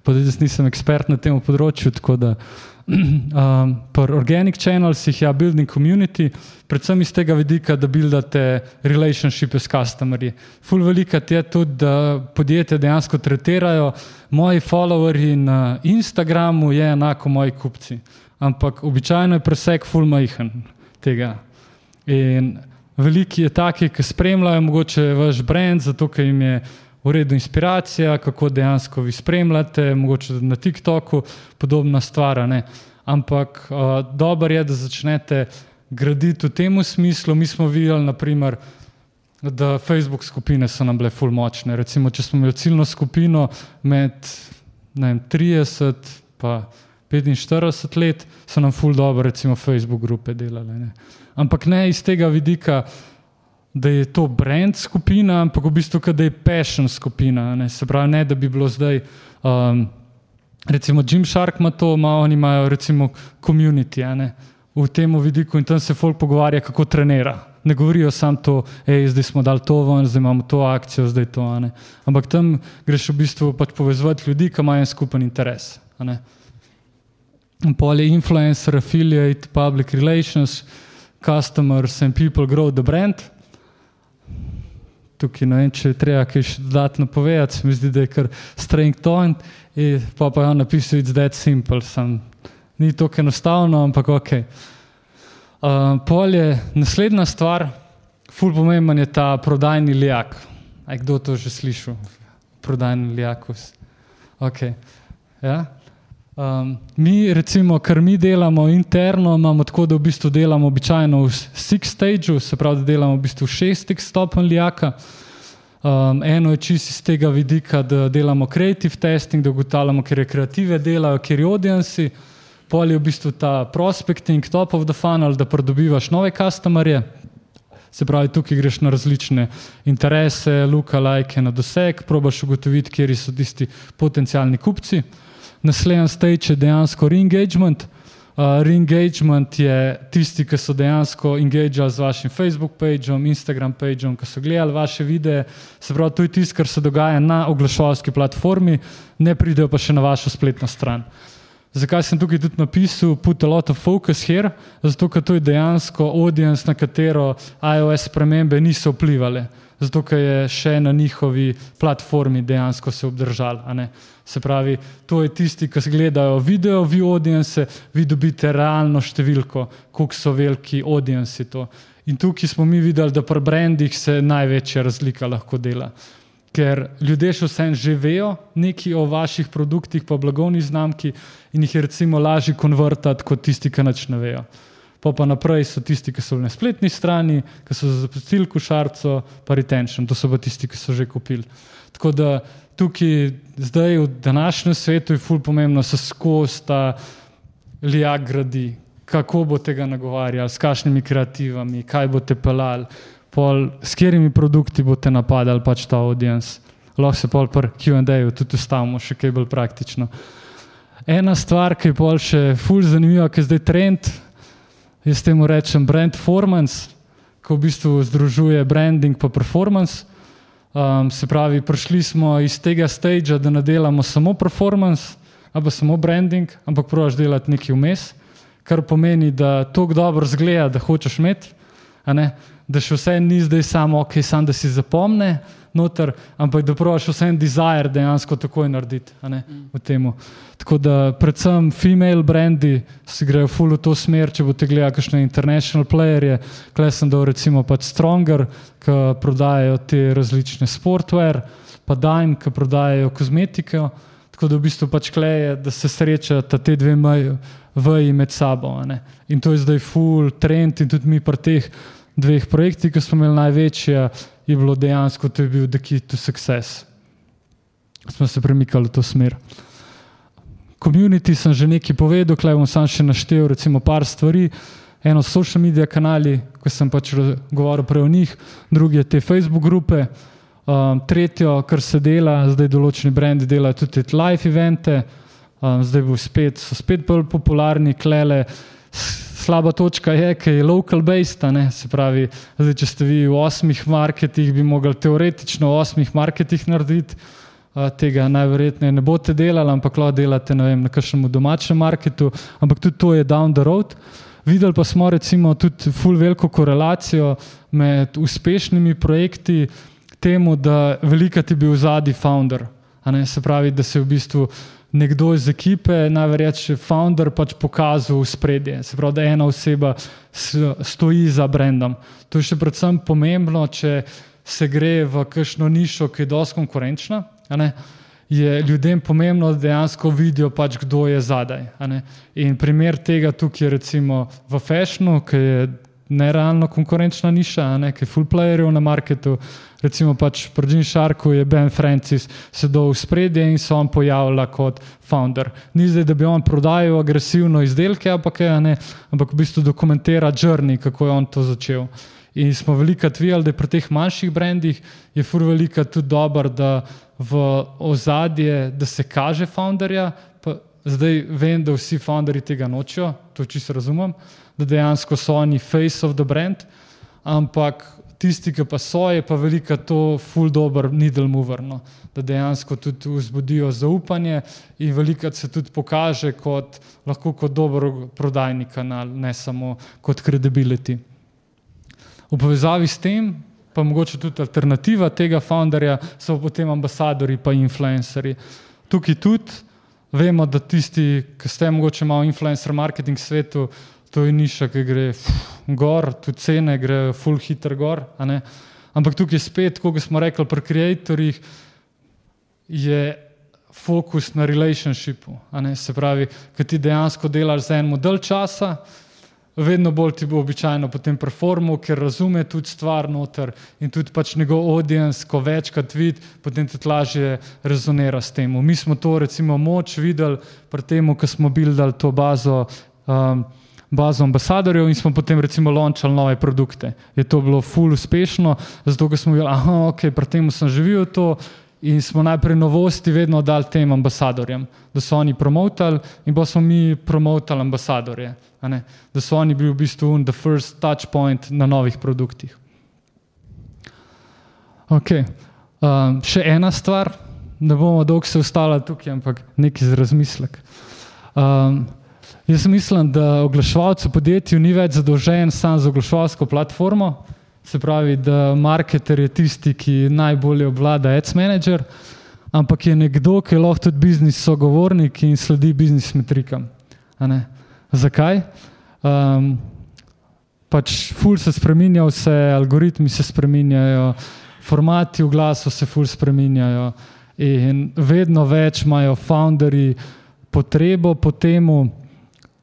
pa tudi jaz nisem ekspert na tem področju. Da um, pri organic channels jih je building community, predvsem iz tega vidika, da buildate relationshipe s customerji. Full velikrat je tudi, da podjetje dejansko tretirajo, moji followerji na Instagramu je enako moji kupci. Ampak običajno je preseg full majhen tega. In veliki je taki, ki spremljajo mogoče vaš brand, zato ker jim je v redu inspiracija, kako dejansko vi spremljate, mogoče na TikToku, podobna stvar. Ne? Ampak uh, dobro je, da začnete graditi v tem smislu. Mi smo videli, naprimer, da Facebook skupine so nam bile ful močne. Recimo, če smo imeli ciljno skupino med vem, 30 in 45 let, so nam ful dobro, recimo, Facebook grupe delale. Ne? ampak ne iz tega vidika, da je to brand skupina, ampak v bistvu, da je passion skupina. Ne? Se pravi, ne da bi bilo zdaj. Um, recimo Jim Shark ima to, ima, oni imajo recimo community ne? v tem vidiku in tam se folk pogovarja, kako trenira. Ne govorijo samo to, da zdaj smo dali to ven, zdaj imamo to akcijo, zdaj to. Ampak tam greš v bistvu pač povezovati ljudi, ki imajo en skupen interes. Polje influencer, affiliate, public relations customers and people grow the brand. Tukaj ne vem, če je treba kaj še dodatno povedati, se mi zdi, da je kar streng ton. Pa pa je on napisal, it's that simple, sem. Ni to enostavno, ampak ok. Uh, polje, naslednja stvar, ful pomemben je ta prodajni lijak. Aj kdo to že slišal? Prodajni lijakus. Ok. Ja? Um, mi, recimo, kar mi delamo interno, imamo tako, da v bistvu delamo običajno v six stageu, se pravi, da delamo v bistvu šestih stopenj lijaka. Um, eno je čisto iz tega vidika, da delamo creative testing, da ugotavljamo, ker je kreative delajo, ker je audienci, pol je v bistvu ta prospecting, top of the funnel, da pridobivaš nove customerje. Se pravi, tukaj greš na različne interese, luka, like, na doseg, probaš ugotoviti, kje so tisti potencijalni kupci naslednji stage je dejansko re-engagement. Uh, re-engagement je tisti, ki so dejansko engagirali z vašim Facebook pageom, Instagram pageom, ki so gledali vaše videe. Se pravi, to je tisto, kar se dogaja na oglaševalski platformi, ne pridejo pa še na vašo spletno stran. Zakaj sem tukaj tudi napisal, put a lot of focus here? Zato, ker to je dejansko audience, na katero iOS spremembe niso vplivali zato ker je še na njihovi platformi dejansko se obdržal. Se pravi, to je tisti, ki gledajo video, vi audience, vi dobite realno številko, koliko so veliki audience. In tukaj smo mi videli, da pri brandih se največja razlika lahko dela. Ker ljudje še vsem že vejo nekaj o vaših produktih, pa blagovni znamki, in jih je recimo lažje konvertirati kot tisti, ki nič ne vejo pa pa naprej so tisti, ki so na spletni strani, ki so zapustili košarico, pa retention, to so pa tisti, ki so že kupili. Tako da tukaj, zdaj v današnjem svetu je ful pomembno, se skozi ta lijak gradi, kako bo tega nagovarjali, s kakšnimi kreativami, kaj boste pelali, pol, s katerimi produkti boste napadali pač ta audience. lahko se pol pri QA-ju tudi ustavimo, še kaj bolj praktično. Ena stvar, ki je pol še fulj zanimiva, ki je zdaj trend, jaz temu rečem brand performance, ko v bistvu združuje branding pa performance. Um, se pravi, prišli smo iz tega stagea, da ne delamo samo performance, ali samo branding, ampak praviš delati nekaj vmes, kar pomeni, da to dobro zgleda, da hočeš imeti, da še vse ni zdaj samo, ok, sam da si zapomne, noter, ampak da praviš vse en desire dejansko takoj narediti v tem. Tako da predvsem female brandi si grejo full v to smer, če boste gledali kakšne international playerje, klej sem dal recimo pač Stronger, ki prodajajo te različne sportwear, pa Dime, ki prodajajo kozmetike. Tako da v bistvu pač kleje, da se srečata te dve veji med sabo. In to je zdaj full trend in tudi mi pri teh dveh projektih, ki smo imeli največje, je bilo dejansko, to je bil the key to success. Smo se premikali v to smer. Community sem že nekaj povedal, klej bom sam še naštel, recimo par stvari. Eno so social media kanali, ko sem pač govoril prej o njih, drugi je te Facebook grupe, um, tretjo, kar se dela, zdaj določeni brendi delajo tudi live evente, um, zdaj bo spet, so spet bolj popularni, klele, slaba točka je, ker je local based, se pravi, zdaj, če ste vi v osmih marketih, bi mogli teoretično v osmih marketih narediti. Tega najverjetneje ne boste delali, ampak lahko delate vem, na kakšnem domačem marketu, ampak tudi to je down the road. Videli pa smo recimo tudi full veliko korelacijo med uspešnimi projekti temu, da velika ti bil zadnji founder. Se pravi, da se v bistvu nekdo iz ekipe, najverjetneje founder, pač pokazal spredje. Se pravi, da ena oseba stoji za brandom. To je še predvsem pomembno, če se gre v kakšno nišo, ki je dosti konkurenčna. Je ljudem pomembno, da dejansko vidijo, pač, kdo je zadaj. In primer tega tukaj je recimo v fashionu, ki je nerealno konkurenčna niša, nekaj full playerjev na marketu. Recimo pač pri Jean Sharku je Ben Francis sedel v spredje in se on pojavlja kot founder. Ni zdaj, da bi on prodajal agresivno izdelke, ampak, je, ne, ampak v bistvu dokumentira journey, kako je on to začel. In smo veliko tvijali, da je pri teh manjših brendih je fur velika tudi dober, da v ozadje, da se kaže founderja. Zdaj vem, da vsi founderji tega nočijo, to čisto razumem da dejansko so oni face of the brand, ampak tisti, ki pa so, je pa velika to full dobro needle mover, no? da dejansko tudi vzbudijo zaupanje in velikrat se tudi pokaže kot lahko kot dober prodajni kanal, ne samo kot credibility. V povezavi s tem pa mogoče tudi alternativa tega founderja so potem ambasadori pa influencerji. Tukaj tudi vemo, da tisti, ki ste mogoče malo influencer marketing svetu, to je niša, ki gre gor, tudi cene grejo full hitro gor. Ampak tukaj spet, kot smo rekli pri creatorjih, je fokus na relationshipu. Se pravi, ker ti dejansko delaš za en model časa, vedno bolj ti bo običajno potem performo, ker razume tudi stvar noter in tudi pač njegov audience, ko večkrat vidi, potem tudi lažje rezonira s tem. Mi smo to recimo moč videli pri tem, ko smo bildali to bazo. Um, bazo ambasadorjev in smo potem recimo launchali nove produkte. Je to bilo full uspešno, zato smo videli, da okay, pri tem sem živel to in smo najprej novosti vedno dali tem ambasadorjem, da so oni promotali in pa smo mi promotali ambasadorje, da so oni bili v bistvu the first touch point na novih produktih. Okay. Um, še ena stvar, ne bomo dolgo se ustala tukaj, ampak nekaj za razmislek. Um, Jaz mislim, da oglaševalec v podjetju ni več zadolžen samo za oglaševalsko platformo, se pravi, da marketer je tisti, ki najbolje obvlada ads manager, ampak je nekdo, ki je lahko tudi biznis sogovornik in sledi biznis metrikam. Zakaj? Um, pač ful se spremenja, vse algoritmi se spremenjajo, formati v glasu se ful spremenjajo in vedno več imajo founderji potrebo po temu,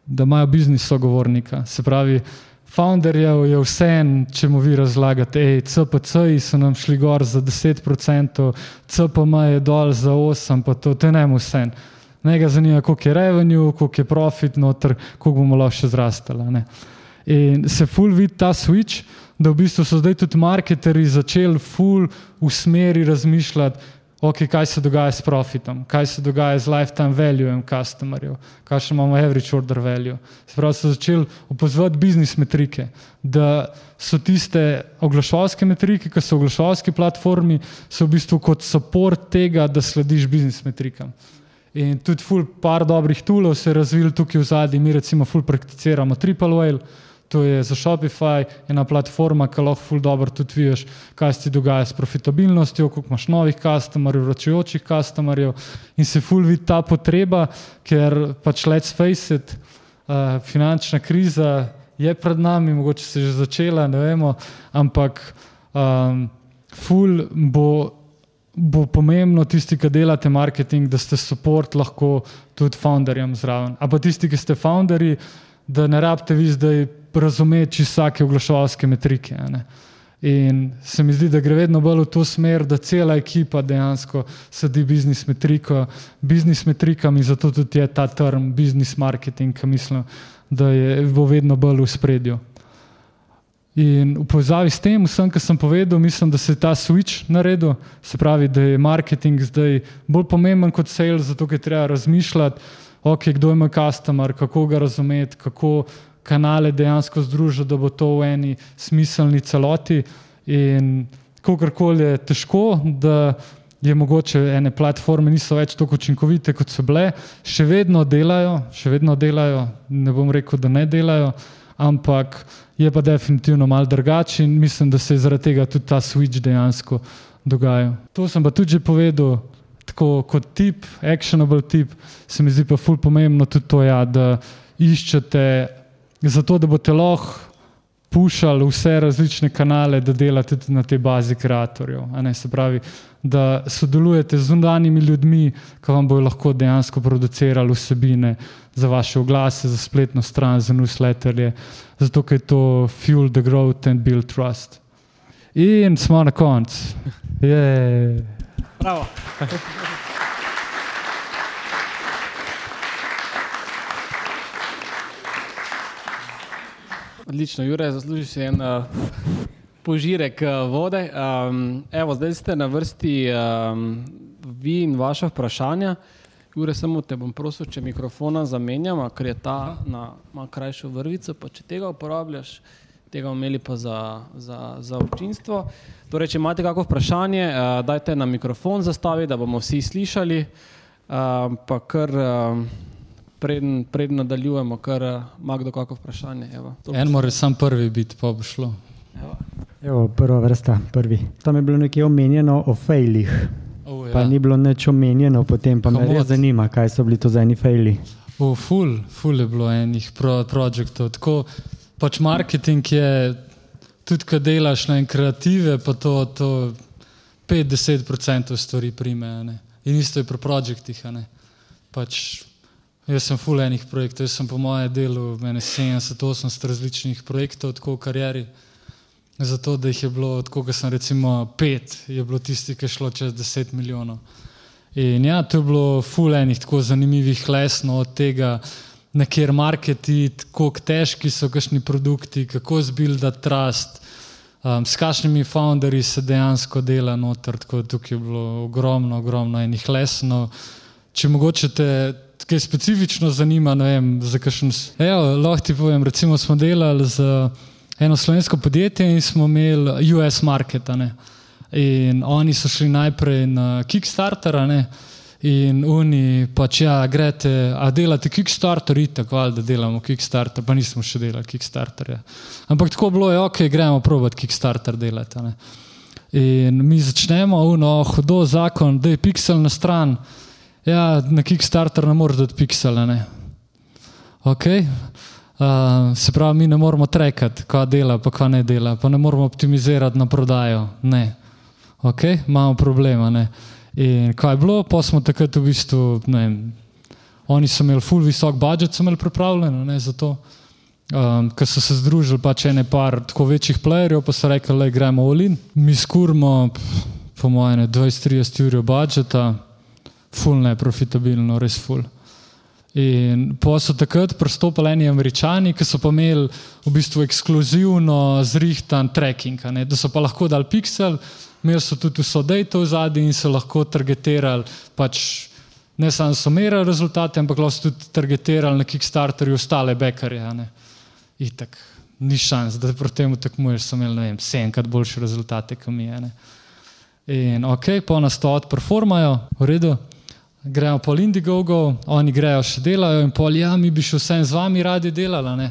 da imajo biznis sogovornika. Se pravi, founderjev je vse en, če mu vi razlagate, hej, CPC-ji so nam šli gor za 10%, CPM je dol za 8%, pa to, je ne mu vse. Ne ga zanima, koliko je revenue, koliko je profit, noter, koliko bomo lahko še zrastali. In se full vidi ta switch, da v bistvu so zdaj tudi marketeri začeli full v smeri razmišljati, okay, kaj se dogaja s profitom, kaj se dogaja z lifetime valuejem customerjev, kakšen imamo average order value. Sprav so začeli opozoriti biznis metrike, da so tiste oglaševalske metrike, ki so v oglaševalski platformi, so v bistvu kot support tega, da slediš biznis metrikam. In tudi ful par dobrih tulov se je razvil tukaj v zadnji, mi recimo ful prakticiramo triple whale, to je za Shopify ena platforma, ki lahko ful dobro tudi vidiš, kaj se ti dogaja s profitabilnostjo, koliko imaš novih customerjev, vračujočih customerjev in se ful vidi ta potreba, ker pač let's face it, uh, finančna kriza je pred nami, mogoče se je že začela, ne vemo, ampak um, ful bo bo pomembno tisti, ki delate marketing, da ste support lahko tudi founderjem zraven. A pa tisti, ki ste founderji, da ne rabite vi zdaj razumeti vsake oglaševalske metrike. In se mi zdi, da gre vedno bolj v to smer, da cela ekipa dejansko sedi biznis metriko, biznis metrikami, zato tudi je ta term biznis marketing, ki mislim, da je bo vedno bolj v spredju. In v povezavi s tem, vsem, kar sem povedal, mislim, da se je ta switch naredil, se pravi, da je marketing zdaj bolj pomemben kot sales, zato je treba razmišljati, okay, kdo moj customer, kako ga razumeti, kako kanale dejansko združiti, da bo to v eni smiselni celoti. In kakorkoli je težko, da je mogoče ene platforme niso več tako učinkovite, kot so bile, še vedno delajo, še vedno delajo, ne bom rekel, da ne delajo, ampak je pa definitivno mal drugačen in mislim, da se je zaradi tega tudi ta switch dejansko dogajal. To sem pa tudi že povedal, tako kot tip, actionable tip, se mi zdi pa ful pomembno tudi to, ja, da iščete zato da boste lahko pušali vse različne kanale, da delate tudi na tej bazi kreatorjev. Se pravi, da sodelujete z undanimi ljudmi, ki vam bodo lahko dejansko producirali vsebine za vaše oglase, za spletno stran, za newsletterje, zato ker je to fuel the growth and build trust. In smo na koncu. Bravo. Odlično, Jure, zaslužiš si en uh, požirek uh, vode. Um, evo, zdaj ste na vrsti um, vi in vaše vprašanja. Jure, samo te bom prosil, če mikrofona zamenjamo, ker je ta na malo krajšo vrvico, pa če tega uporabljaš, tega imeli pa za, za, za občinstvo. Torej, če imate kakšno vprašanje, uh, dajte na mikrofon zastavi, da bomo vsi slišali, uh, pa kar. Uh, preden, preden nadaljujemo, kar eh, ima kdo kakšno vprašanje. Evo, en mora sam prvi biti, pa bo šlo. Evo. Evo, prva vrsta, prvi. Tam je bilo nekaj omenjeno o failih. Oh, ja. Pa ni bilo nič omenjeno, potem pa Komod. me res zanima, kaj so bili to za eni faili. Oh, ful, ful je bilo enih pro, projektov. Tako pač marketing je, tudi kad delaš na kreative, pa to, to 5-10% stvari prime. In isto je pri projektih. Pač Jaz sem full enih projektov, jaz sem po mojem delu, meni 70-80 različnih projektov, tako v karieri. Zato, da jih je bilo, tako da sem recimo pet, je bilo tisti, ki je šlo čez 10 milijonov. In ja, to je bilo full enih tako zanimivih lesno od tega, na kjer marketi, kako težki so kakšni produkti, kako zbuildati trust, um, s kakšnimi founderji se dejansko dela noter, tako da tukaj je bilo ogromno, ogromno enih lesno. Če mogoče te kaj specifično zanima, ne vem, za kakšen. Evo, lahko ti povem, recimo smo delali z eno slovensko podjetje in smo imeli US market. In oni so šli najprej na Kickstarter, ne? in oni pač, ja, grete, a delate Kickstarter, itak, ali da delamo Kickstarter, pa nismo še delali Kickstarter. Ja. Ampak tako bilo je, ok, gremo provat Kickstarter delati. In mi začnemo, uno, hodo zakon, da je pixel na stran. Ja, na Kickstarter ne moreš dati piksele. Okay. Uh, se pravi, mi ne moramo trekati, kaj dela, pa kaj ne dela, pa ne moramo optimizirati na prodajo. Ne. Okay. Imamo problema. Ne. In kaj je bilo, pa smo takrat v bistvu, ne, oni so imeli full visok budžet, so imeli pripravljeno ne, za to. Um, Ker so se združili pač ene par tako večjih playerjev, pa so rekli, da gremo v Lin. Mi skurmo, po mojem, 20-30 ur budžeta ful neprofitabilno, res ful. In pa so takrat pristopili eni američani, ki so pa imeli v bistvu ekskluzivno zrihtan tracking, ne? da so pa lahko dal pixel, imeli so tudi vso dejto v zadnji in so lahko targetirali. Pač ne samo so merili rezultate, ampak lahko so tudi targetirali na Kickstarterju ostale bekarje. Itak, ni šans, da proti temu tekmuješ, so imeli vem, sedemkrat boljše rezultate, kot mi je. In ok, po nas to odperformajo, v redu. Gremo po Indiegogo, oni grejo še delajo in pol, ja, mi bi še vsem z vami radi delali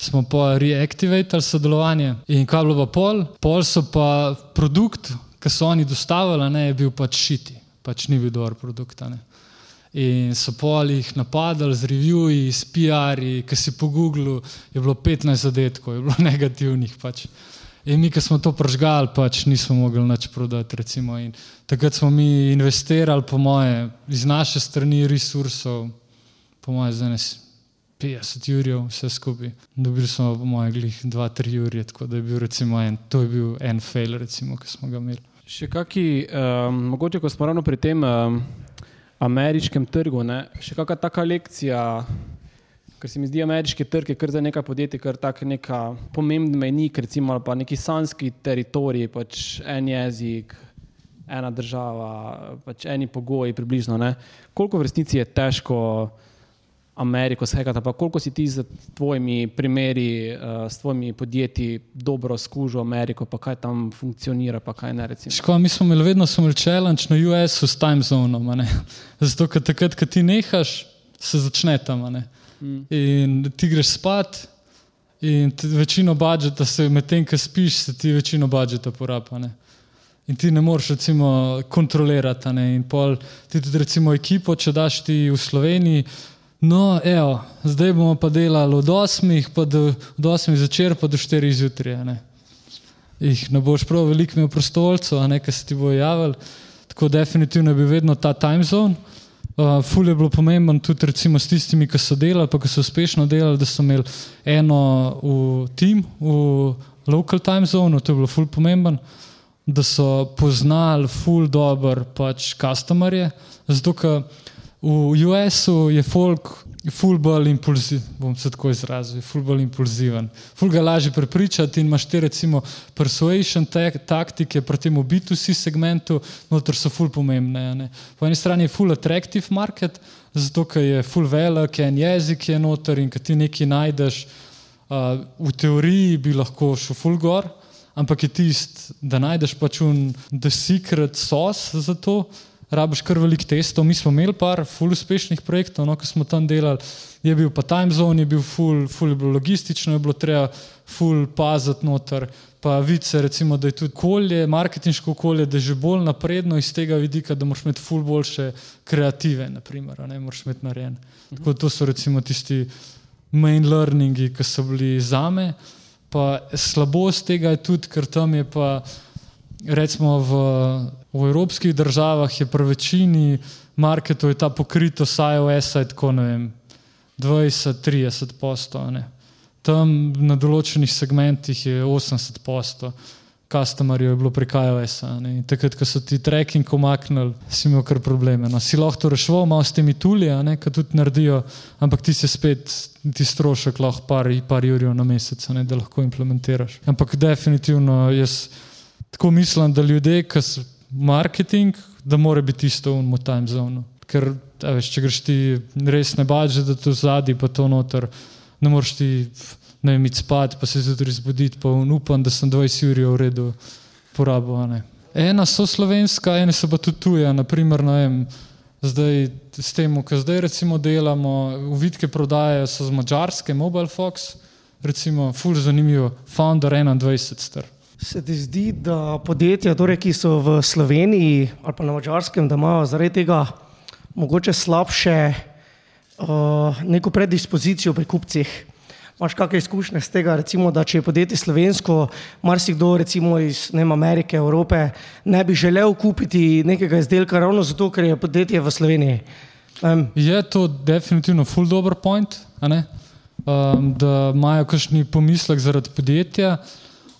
smo pa reaktivirali sodelovanje. In kaj bilo pa pol? Pol so pa produkt, ki so oni dostavili, ne, je bil pač šiti, pač ni bil dober produkt. Ne. In so pol jih napadali z reviewji, s PR-ji, ki si po Googlu, je bilo 15 zadetkov, je bilo negativnih. Pač. In mi, ki smo to pržgali, pač nismo mogli nič prodati. Recimo. In takrat smo mi investirali, po moje, iz naše strani resursov, po moje, zdaj ne 50 jurjev, vse skupaj. Dobili smo po mojem glih 2-3 jurje, tako da je bil recimo en, to je bil en fail, recimo, ki smo ga imeli. Še kaki, um, mogoče, ko smo ravno pri tem um, ameriškem trgu, ne? še kakšna taka lekcija, ker se mi zdi ameriški trg je kar za nekaj podjetij, kar tak neka pomembna menik, recimo, pa neki sanski teritorij, pač en jezik, ena država, pač eni pogoji približno. Ne? Koliko v resnici je težko Ameriko, vsega, pa koliko si ti z tvojimi primeri, uh, s tvojimi podjetji dobro skužil Ameriko, pa kaj tam funkcionira, pa kaj ne. Škoda, mi smo imeli vedno imeli challenge na US-u s time zonom. Zato, ker takrat, ko ti nehaš, se začne tam. Mm. In ti greš spat, in večino budžeta se medtem, ko spiš, se ti večino budžeta porabi. In ti ne moreš, recimo, kontrolirati. In pol, ti tudi, recimo, ekipo, če daš ti v Sloveniji, No, evo, zdaj bomo pa delali od 8, pa do, od 8 zvečer, pa do 4 zjutraj. Ne. ne boš prav veliko imel prostovoljcev, a ne, ki se ti bojo javili. Tako definitivno bi vedno ta time zone. Uh, ful je bilo pomembno tudi recimo s tistimi, ki so delali, pa ki so uspešno delali, da so imeli eno v tim, v local time zone, to je bilo ful pomembno, da so poznali ful dober pač customerje, zato ker V US-u je folk fulbol impulziven, bom se tako izrazil, fulbol impulziven. Ful ga lažje prepričati in imaš te recimo persuasion taktike proti temu B2C segmentu, noter so ful pomembne. Ne? Po eni strani je ful attractive market, zato ker je ful velik, en jezik je noter in kad ti nekaj najdeš, uh, v teoriji bi lahko šel ful gor, ampak je tist, da najdeš pač un the secret sauce za to, rabiš kar velik testov. Mi smo imeli par ful uspešnih projektov, no, ko smo tam delali. Je bil pa time zone, je bil ful, ful je bilo logistično, je bilo treba ful paziti noter. Pa vice, recimo, da je tudi okolje, marketinško okolje, da je že bolj napredno iz tega vidika, da moraš imeti ful boljše kreative, naprimer, ne moraš imeti narejen. Tako to so recimo tisti main learningi, ki so bili zame. Pa slabost tega je tudi, ker tam je pa recimo v V evropskih državah je pri večini marketov ta pokritost iOS-a tako ne vem, 20-30 postov. Tam na določenih segmentih je 80 postov. Customerjev je bilo prek iOS-a. Takrat, ko so ti tracking omaknili, si imel kar probleme. No, si lahko to rešil, malo s temi tuli, ki tudi naredijo, ampak ti se spet, ti strošek lahko par, par jurjev na mesec, ne, da lahko implementiraš. Ampak definitivno jaz tako mislim, da ljudje, ki marketing, da mora biti isto v time zonu. Ker veš, če greš ti res ne baži, da to zadnji pa to noter, ne moreš ti ne vem, spati, pa se zjutraj zbuditi, pa upam, da sem 20 ur v redu porabil. Ena so slovenska, ena so pa tudi tuja, naprimer, ne vem, zdaj s tem, kar zdaj recimo delamo, uvidke prodaje so z mačarske, Mobile Fox, recimo, ful zanimivo, Founder 21 star. Se ti zdi, da podjetja, torej, ki so v Sloveniji ali pa na Mačarskem, da imajo zaradi tega mogoče slabše uh, neko predispozicijo pri kupcih? Imáš kakšne izkušnje z tega, recimo, da če je podjetje slovensko, marsikdo recimo iz vem, Amerike, Evrope, ne bi želel kupiti nekega izdelka ravno zato, ker je podjetje v Sloveniji? Um. Je to definitivno full dobro point, um, da imajo kakšni pomislek zaradi podjetja.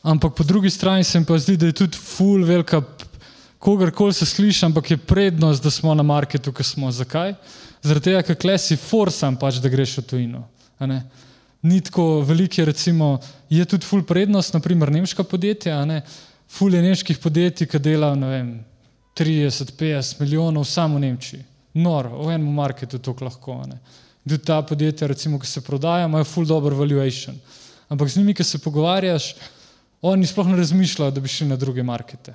Ampak po drugi strani se mi pa zdi, da je tudi full velika, kogarkoli se sliši, ampak je prednost, da smo na marketu, ki smo. Zakaj? Zaradi tega, ker klesi forsam pač, da greš v tujino. Ni tako velike, recimo, je tudi full prednost, naprimer nemška podjetja, fulje nemških podjetij, ki delajo 30-50 milijonov samo v Nemčiji. Nor, v enem marketu to lahko. Tudi ta podjetja, recimo, ki se prodajajo, imajo full dobro valuation. Ampak z njimi, ki se pogovarjaš, oni sploh ne razmišljajo, da bi šli na druge markete.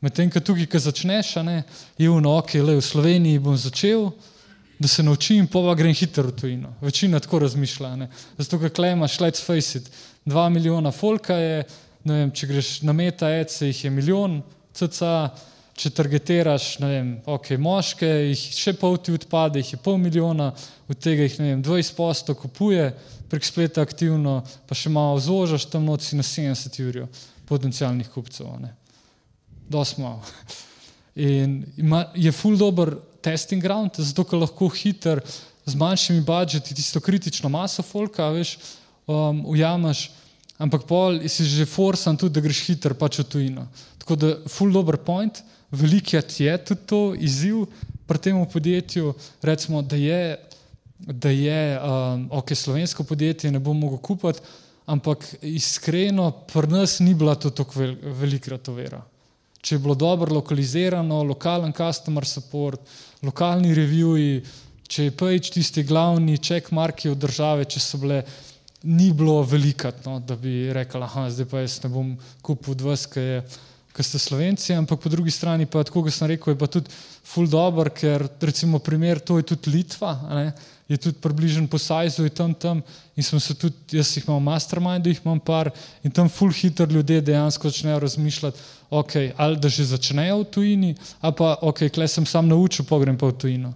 Medtem, ko tukaj, ki začneš, ne, je v noki, le v Sloveniji bom začel, da se naučim, pa grem hitro v tujino. Večina tako razmišlja. Ne. Zato, ker klemaš, let's face it, dva milijona folka je, vem, če greš na meta, ece jih je milijon, cca, če targetiraš, ne vem, ok, moške, jih še pol ti odpade, jih je pol milijona, od tega jih, ne vem, 20 posto kupuje prek spleta aktivno, pa še malo zožaš tam noci na 70 jurjo potencijalnih kupcev. Dosmo. In ima, je full dober testing ground, zato ker lahko hiter z manjšimi budžeti tisto kritično maso folka, veš, um, ujameš, ampak pol si že forsan tudi, da greš hiter pač v tujino. Tako da full dober point, velikrat je tudi to izziv pri tem podjetju, recimo, da je, da je um, ok, slovensko podjetje ne bo mogel kupiti, ampak iskreno, pri nas ni bila to tako vel, velikrat overa če je bilo dobro lokalizirano, lokalen customer support, lokalni reviewji, če je page tisti glavni checkmarki od države, če so bile, ni bilo velikat, no, da bi rekel, aha, zdaj pa jaz ne bom kupil od vas, ki je. Ker ste slovenci, ampak po drugi strani, pa tako, kot sem rekel, je pa tudi full dobro, ker recimo primer, to je tudi Litva, ne, je tudi približen po sajzu in tam tam. In smo se tudi, jaz jih imam mastermind, jih imam par. In tam full hitro ljudje dejansko začnejo razmišljati, okay, ali da že začnejo v tujini, ali pa ok, klej sem sam naučil, pa grem pa v tujino.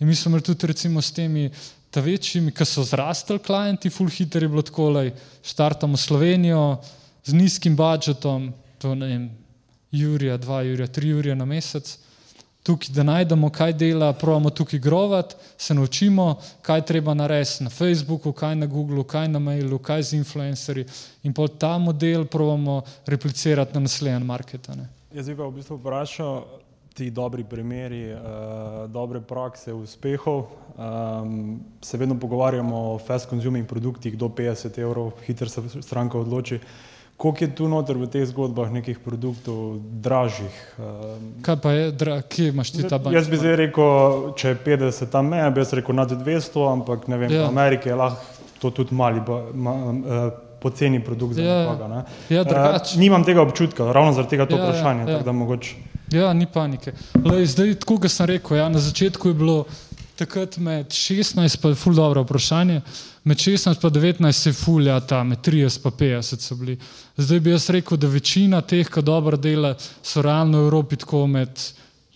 In mi smo imeli tudi recimo s temi ta večjimi, ki so zrastali klienti, full hitter je bilo tako, da štartamo Slovenijo z nizkim budžetom, to ne vem, Jurija, dva Jurija, tri Jurija na mesec tukaj, da najdemo, kaj dela, pravimo tukaj grovat, se naučimo, kaj treba narediti na Facebooku, kaj na Googlu, kaj na mailu, kaj z influencerji in pol ta model pravimo replicirati na naslednjem marketu. Jaz bi pa v bistvu vprašal ti dobri primeri, uh, dobre prakse, uspehov. Um, se vedno pogovarjamo o fast consuming produktih do 50 evrov, hitro se stranka odloči. Uh, Koliko je tu noter v teh zgodbah nekih produktov dražjih? Ehm, Kaj pa je, kje imaš ti ta bank? Jaz bi zdaj rekel, če je 50 tam meja, bi jaz rekel nad 200, ampak ne vem, ja. v Ameriki je lahko to tudi mali, ma, uh, poceni produkt za ja, nekoga. Ja, uh, nimam tega občutka, ravno zaradi tega to ja, ja vprašanje. Ja, ja. Mogoč... ja, ni panike. Lej, zdaj, tako kot sem rekel, ja, na začetku je bilo takrat med 16, pa je ful dobro vprašanje, med 16 in 19 se fulja ta, med 30 in 50 so bili. Zdaj bi jaz rekel, da večina teh, ki dobro dela, so realno v Evropi tako med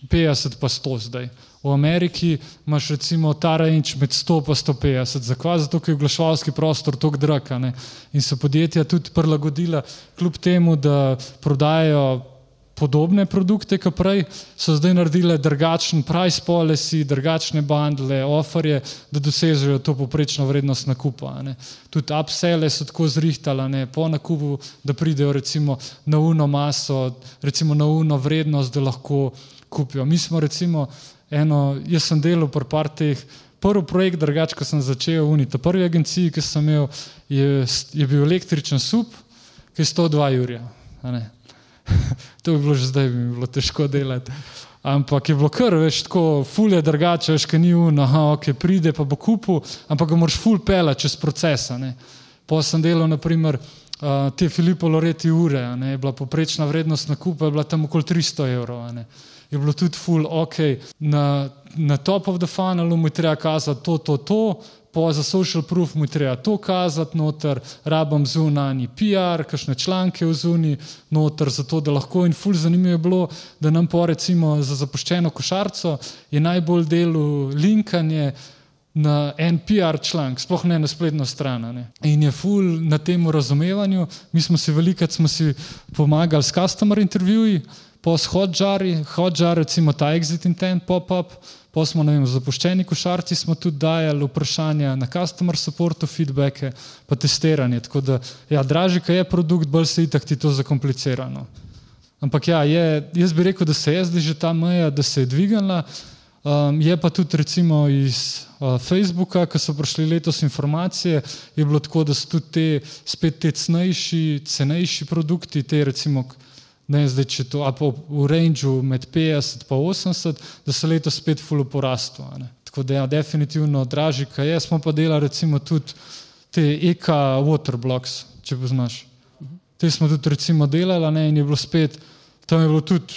50 in 100 zdaj. V Ameriki imaš recimo ta range med 100 in 150, zakaj? Zato, ker je oglaševalski prostor tako drag in so podjetja tudi prilagodila, kljub temu, da prodajajo podobne produkte, kot prej, so zdaj naredile drugačen price policy, drugačne bandle, offerje, da dosežejo to poprečno vrednost nakupa. Ne. Tudi upsele so tako zrihtale po nakupu, da pridejo recimo na uno maso, recimo na uno vrednost, da lahko kupijo. Mi smo recimo eno, jaz sem delal pri par teh. Prvi projekt, drugač, ko sem začel v Uniji, prvi agenciji, ki sem imel, je, je bil električen sup, ki je 102 jurja. to bi bilo že zdaj, bi bilo težko delati. Ampak je bilo kar, veš, tako fulje drugače, veš, kaj ni uno, aha, ok, pride pa bo kupil, ampak ga moraš ful pela čez procesa. Pa sem delal, naprimer, uh, te Filipo Loreti ure, ne, je bila poprečna vrednost nakupa, je bila tam okoli 300 evrov. Je bilo tudi ful, ok, na, na top of the funnelu mu je treba kazati to, to, to, po za social proof mu treba to kazati noter, rabam zunani PR, kakšne članke v zuni noter, zato da lahko in ful zanimivo je bilo, da nam po recimo za zapuščeno košarco je najbolj delo linkanje na en PR članek, sploh ne na spletno stran. Ne. In je ful na tem razumevanju, mi smo si velikrat smo si pomagali s customer intervjuji, po shodžari, hodžar recimo ta exit intent pop-up, Pa smo vem, zapuščeni košarci tudi dajali vprašanja na customer supportu, feedbacke, pa testiranje. Tako da, ja, dražji, kaj je produkt, bolj se itak ti to zakomplicirano. Ampak ja, je, jaz bi rekel, da se je zdaj že ta meja, da se je dvignila. Um, je pa tudi recimo iz uh, Facebooka, ko so prišli letos informacije, je bilo tako, da so tudi te spet te cenejši, cenejši produkti, te recimo ne zdaj, če to v rangeu med 50 in 80, da se letos spet fulo porasto. Tako da ja, definitivno dražji, kaj je. Smo pa delali recimo tudi te EK waterblocks, če poznaš. Te smo tudi recimo delali ne, in je bilo spet, tam je bilo tudi,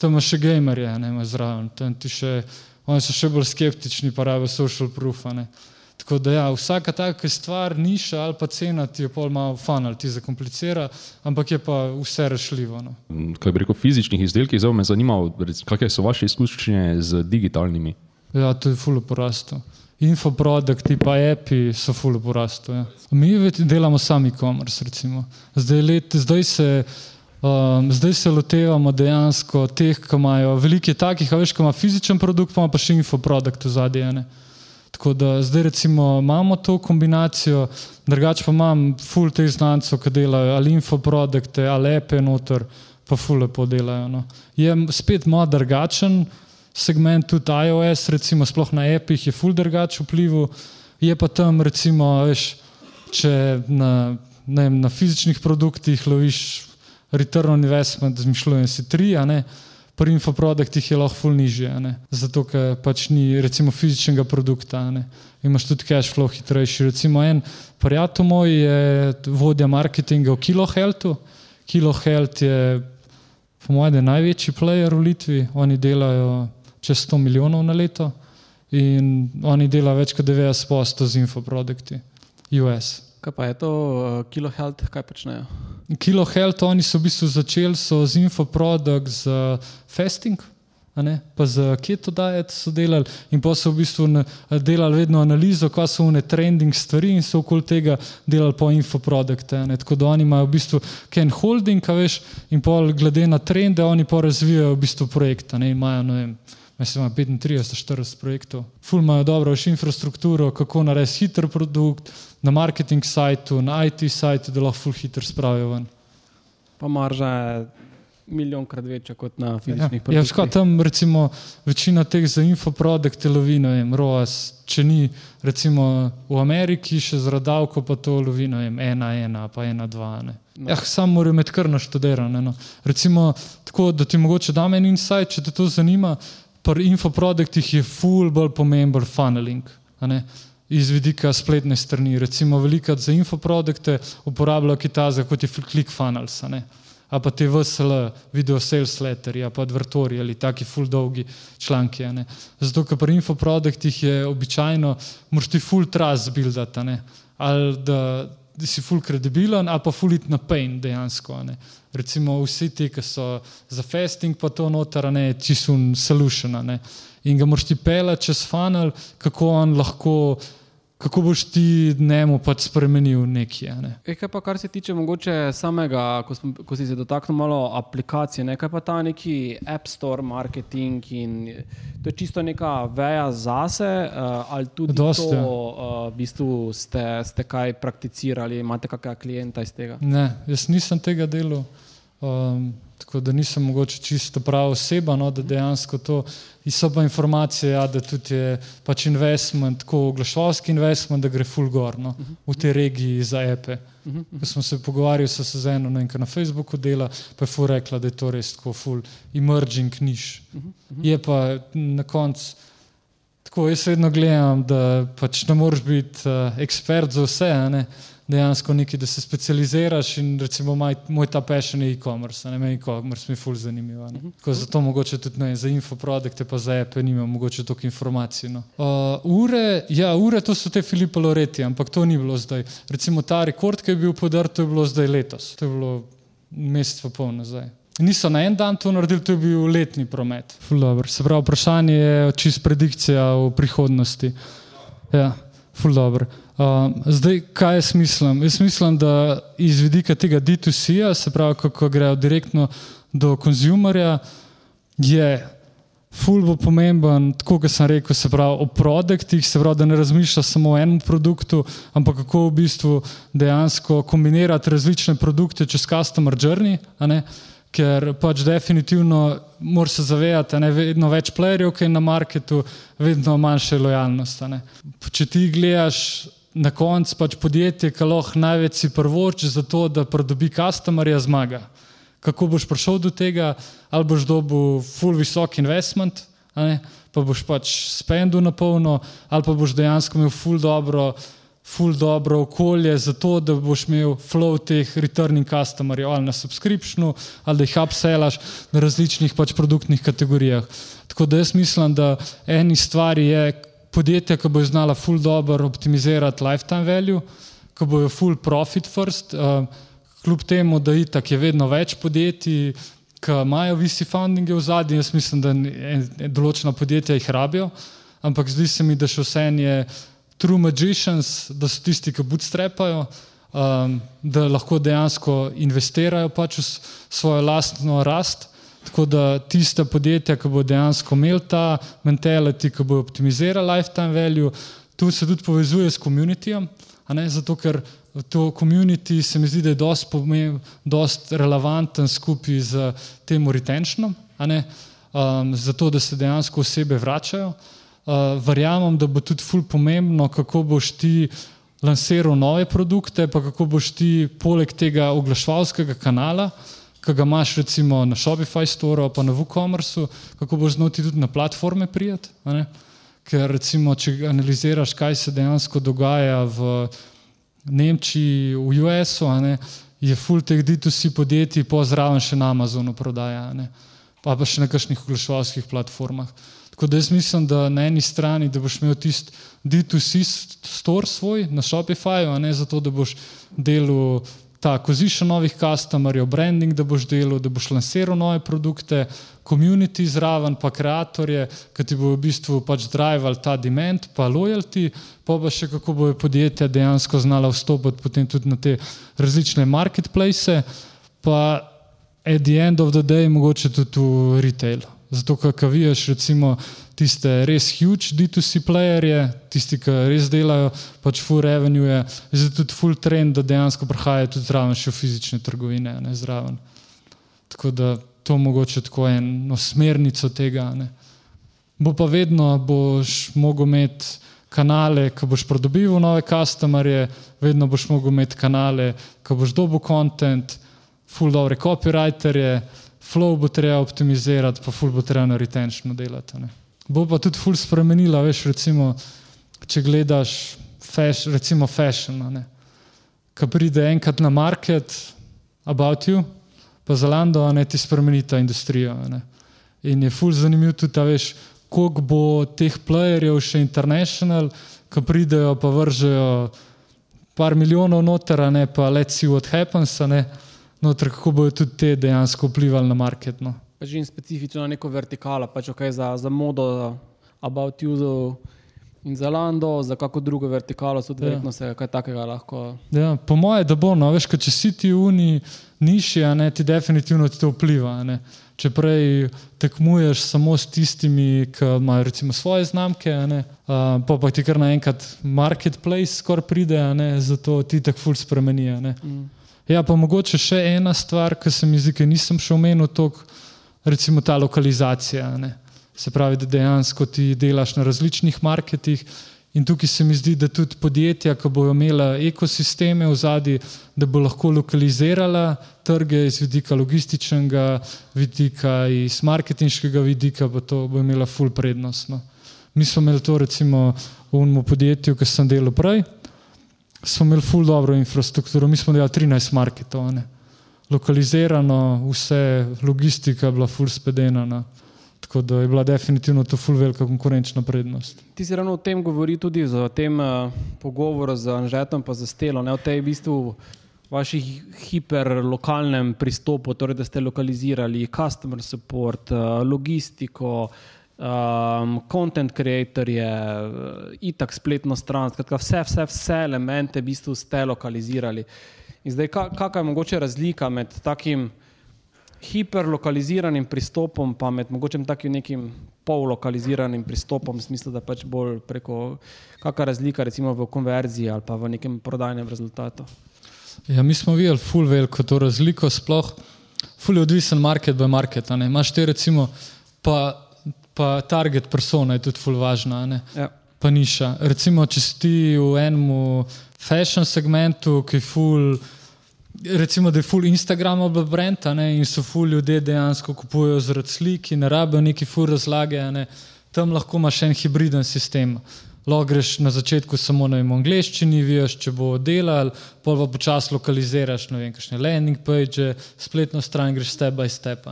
tam še gamerje, ne, zraven, tam ti še, oni so še bolj skeptični, pa rabijo social proof. Ne. Tako da ja, vsaka taka stvar, niša ali pa cena ti je pol malo fan ali ti zakomplicira, ampak je pa vse rešljivo. No. Kaj bi rekel, fizičnih izdelkih, zelo me zanima, kakšne so vaše izkušnje z digitalnimi? Ja, to je fulo porasto. Infoprodukti pa api so fulo porasto. Ja. Mi delamo sami e-commerce, recimo. Zdaj, let, zdaj se. Um, zdaj se lotevamo dejansko teh, ki imajo velike takih, a veš, ki ima fizičen produkt, pa, pa še infoprodukt v zadnje. Tako da zdaj recimo imamo to kombinacijo, drugače pa imam full teh znancev, ki delajo ali infoprodukte, ali lepe noter, pa full lepo delajo. No. Je spet malo drugačen segment, tudi iOS, recimo sploh na appih je full drugačen vpliv, je pa tam recimo, veš, če na, ne, na fizičnih produktih loviš return on investment, zmišljujem si tri, a ne pri infoproduktih je lahko ful nižje, zato ker pač ni recimo fizičnega produkta. Imaš tudi cash flow hitrejši. Recimo en prijatelj moj je vodja marketinga v Kiloheltu. Kilohelt je po mojem največji player v Litvi, oni delajo čez 100 milijonov na leto in oni delajo več kot 90% z infoprodukti, US. Kaj pa je to uh, Kilohealth, kaj počnejo? Kilohealth, oni so v bistvu začeli z infoprodukt, z uh, fasting, pa z keto diet so delali in pa so v bistvu delali vedno analizo, kaj so one trending stvari in so okoli tega delali po infoprodukte. Tako da oni imajo v bistvu ken holding, veš, in pa glede na trende, oni pa razvijajo v bistvu projekta. Ne, imajo, ne vem, Mislim, ima 35-40 projektov. Ful imajo dobro še infrastrukturo, kako narediti hiter produkt na marketing sajtu, na IT sajtu, da lahko ful hiter spravijo ven. Pa marža je milijonkrat večja kot na fizičnih produktih. Ja, škoda, tam recimo večina teh za infoprodukte lovi, ne vem, ROAS, če ni recimo v Ameriki še z radavko, pa to lovi, ne vem, ena, ena, pa ena, dva, ne. No. Ja, sam moram imeti kar naštudirane. No. Recimo, tako da ti mogoče dam en insight, če te to zanima, pri infoproduktih je ful bolj pomemben funneling. Iz vidika spletne strani, recimo, veliko za infoprodukte uporabljajo Kitajce kot je ClickFunnels, a pa te VSL, video sales letter, a pa advertori ali taki full dolgi članki. Zato, ker pri infoproduktih je običajno, moraš ti full trust buildati, ali da si full kredibilen, ali pa full it na pain dejansko. Recimo vsi ti, ki so za fasting, pa to noter, ne, čisto solution. Ne. In ga moraš ti pelati čez funnel, kako on lahko kako boš ti njemu pač spremenil nekaj. Ne? E, kaj pa, kar se tiče mogoče samega, ko, smo, ko si se dotaknil malo aplikacije, ne? kaj pa ta neki App Store marketing in to je čisto neka veja zase uh, ali tudi Dost, to, uh, v bistvu ste, ste kaj prakticirali, imate kakšna klienta iz tega? Ne, jaz nisem tega delal. Um, tako da nisem mogoče čisto prava oseba, no, da dejansko to in so pa informacije, ja, da tudi je pač investment, tako oglaševalski investment, da gre full gor no, v tej regiji za EPE. Ko smo se pogovarjali s Sezeno, no, na Facebooku dela, pa je fu rekla, da je to res tako full emerging niš. Je pa na koncu, tako jaz vedno gledam, da pač ne moreš biti uh, ekspert za vse, ne, dejansko nekaj, da se specializiraš in recimo moj, moj ta passion je e-commerce, ne meni e-commerce mi je ful zanimivo. Uh mhm. -huh. Zato mogoče tudi ne, za infoprodukte pa za epe nimam mogoče toliko informacij. No. Uh, ure, ja, ure to so te Filipa Loreti, ampak to ni bilo zdaj. Recimo ta rekord, ki je bil podrt, to je bilo zdaj letos. To je bilo mesec pa pol nazaj. Niso na en dan to naredili, to je bil letni promet. Se pravi, vprašanje je čist predikcija v prihodnosti. Ja, ful dobro. Uh, zdaj, kaj jaz mislim? Jaz mislim, da iz vidika tega D2C-ja, se pravi, kako grejo direktno do konzumerja, je fulbo pomemben, tako kot sem rekel, se pravi o produktih, se pravi, da ne razmišlja samo o enem produktu, ampak kako v bistvu dejansko kombinirati različne produkte čez customer journey. Ker pač definitivno moraš se zavedati, da je vedno več playerjev, ki je na marketu, vedno manjša lojalnost. Če ti gledaš na koncu pač podjetje, ki lahko največ si prvoči za to, da pridobi customerja, zmaga. kako boš prišel do tega, ali boš dobil full visok investment, pa boš pač spendil na polno, ali pa boš dejansko imel full dobro ful dobro okolje za to, da boš imel flow teh returning customerjev ali na subscriptionu ali da jih upsellaš na različnih pač produktnih kategorijah. Tako da jaz mislim, da eni stvari je podjetja, ki bojo znala ful dobro optimizirati lifetime value, ki bojo ful profit first, uh, kljub temu, da itak je vedno več podjetij, ki imajo visi fundinge v zadnji, jaz mislim, da določena podjetja jih rabijo, ampak zdi se mi, da še vse je true magicians, da so tisti, ki bootstrapajo, um, da lahko dejansko investirajo pač v svojo lastno rast. Tako da tiste podjetja, ki bo dejansko imel ta mentality, ki bo optimizirala lifetime value, tu se tudi povezuje s komunitijem, zato ker to community se mi zdi, da je dost, pomemb, dost relevanten skupaj z tem retentionom, um, zato da se dejansko osebe vračajo. Uh, verjamem, da bo tudi ful pomembno, kako boš ti lansiral nove produkte, pa kako boš ti poleg tega oglaševalskega kanala, ki ga imaš recimo na Shopify Store pa na WooCommerce, kako boš znoti tudi na platforme prijeti. Ker recimo, če analiziraš, kaj se dejansko dogaja v Nemčiji, v US-u, je full teh D2C podjetij po zraven še na Amazonu prodaja, pa pa še na kakšnih oglaševalskih platformah. Tako da jaz mislim, da na eni strani, da boš imel tisti D2C store svoj na Shopifyju, a ne zato, da boš delal ta acquisition novih customerjev, branding, da boš delal, da boš lansiral nove produkte, community zraven, pa kreatorje, ki ti bo v bistvu pač drival ta demand, pa loyalty, pa pa še kako bojo podjetja dejansko znala vstopiti potem tudi na te različne marketplace, pa at the end of the day mogoče tudi v retail. Zato, ker vidiš, recimo, tiste res huge D2C playerje, tisti, ki res delajo, pač full revenue, je zdaj tudi full trend, da dejansko prihajajo tudi zraven še v fizične trgovine, ne zraven. Tako da to mogoče tako eno smernico tega. Ne. Bo pa vedno boš mogel imeti kanale, ki boš pridobival nove customerje, vedno boš mogel imeti kanale, ki boš dobil content, full dobre copywriterje flow bo treba optimizirati, pa ful bo treba na retentionu delati. Ne. Bo pa tudi ful spremenila, veš, recimo, če gledaš fash, recimo fashion, ki pride enkrat na market, about you, pa za Lando, ne ti spremeni ta industrija. Ne. In je ful zanimiv tudi ta, veš, koliko bo teh playerjev še international, ki pridejo pa vržejo par milijonov noter, ne pa let's see what happens, ne noter, kako bodo tudi te dejansko vplivali na market. No. Že in specifično na neko vertikalo, pač okay, za, za modo, about you in za lando, za kako drugo vertikalo, ja. verjetno se kaj takega lahko. Ja, po moje, da bo, no, veš, če si ti v uni niši, ne, ti definitivno ti to vpliva. Ne. Če prej tekmuješ samo s tistimi, ki imajo recimo svoje znamke, ne, uh, pa pa ti kar naenkrat marketplace skoraj pride, ne, zato ti tako ful spremenijo. Mm. Ja, pa mogoče še ena stvar, ki se mi zdi, ki nisem še omenil, tok, recimo ta lokalizacija. Ne. Se pravi, da dejansko ti delaš na različnih marketih in tukaj se mi zdi, da tudi podjetja, ki bojo imela ekosisteme v zadnji, da bo lahko lokalizirala trge iz vidika logističnega vidika, iz marketinškega vidika, bo to bo imela full prednost. No. Mi smo imeli to recimo v unem podjetju, ki sem delal prej smo imeli ful dobro infrastrukturo, mi smo delali 13 marketov, ne. lokalizirano, vse logistika je bila ful spedena. Ne. Tako da je bila definitivno to ful velika konkurenčna prednost. Ti si ravno o tem govori tudi za tem uh, pogovoru z Anžetom pa za Stelo, ne o tej v bistvu vaših hiperlokalnem pristopu, torej da ste lokalizirali customer support, uh, logistiko, uh, um, content creatorje, uh, itak spletno stran, skratka, vse, vse, vse elemente v bistvu ste lokalizirali. In zdaj, kakšna je mogoče razlika med takim hiperlokaliziranim pristopom, pa med mogoče takim nekim pollokaliziranim pristopom, v smislu, da pač bolj preko, kakšna razlika recimo v konverziji ali pa v nekem prodajnem rezultatu. Ja, mi smo videli ful veliko to razliko, sploh ful je odvisen market by market. Imaš te recimo, pa pa target persona je tudi ful važna, ja. pa niša. Recimo, če si ti v enem fashion segmentu, ki je ful recimo, da je full Instagramable brand ne, in so full ljudje dejansko kupujejo zaradi slik in ne rabijo neki full razlage, ne, tam lahko imaš en hibriden sistem. Lahko greš na začetku samo na angliščini, vidiš, če bo delal, pa pa počasi lokaliziraš, ne vem, kakšne landing page, spletno stran, greš step by step.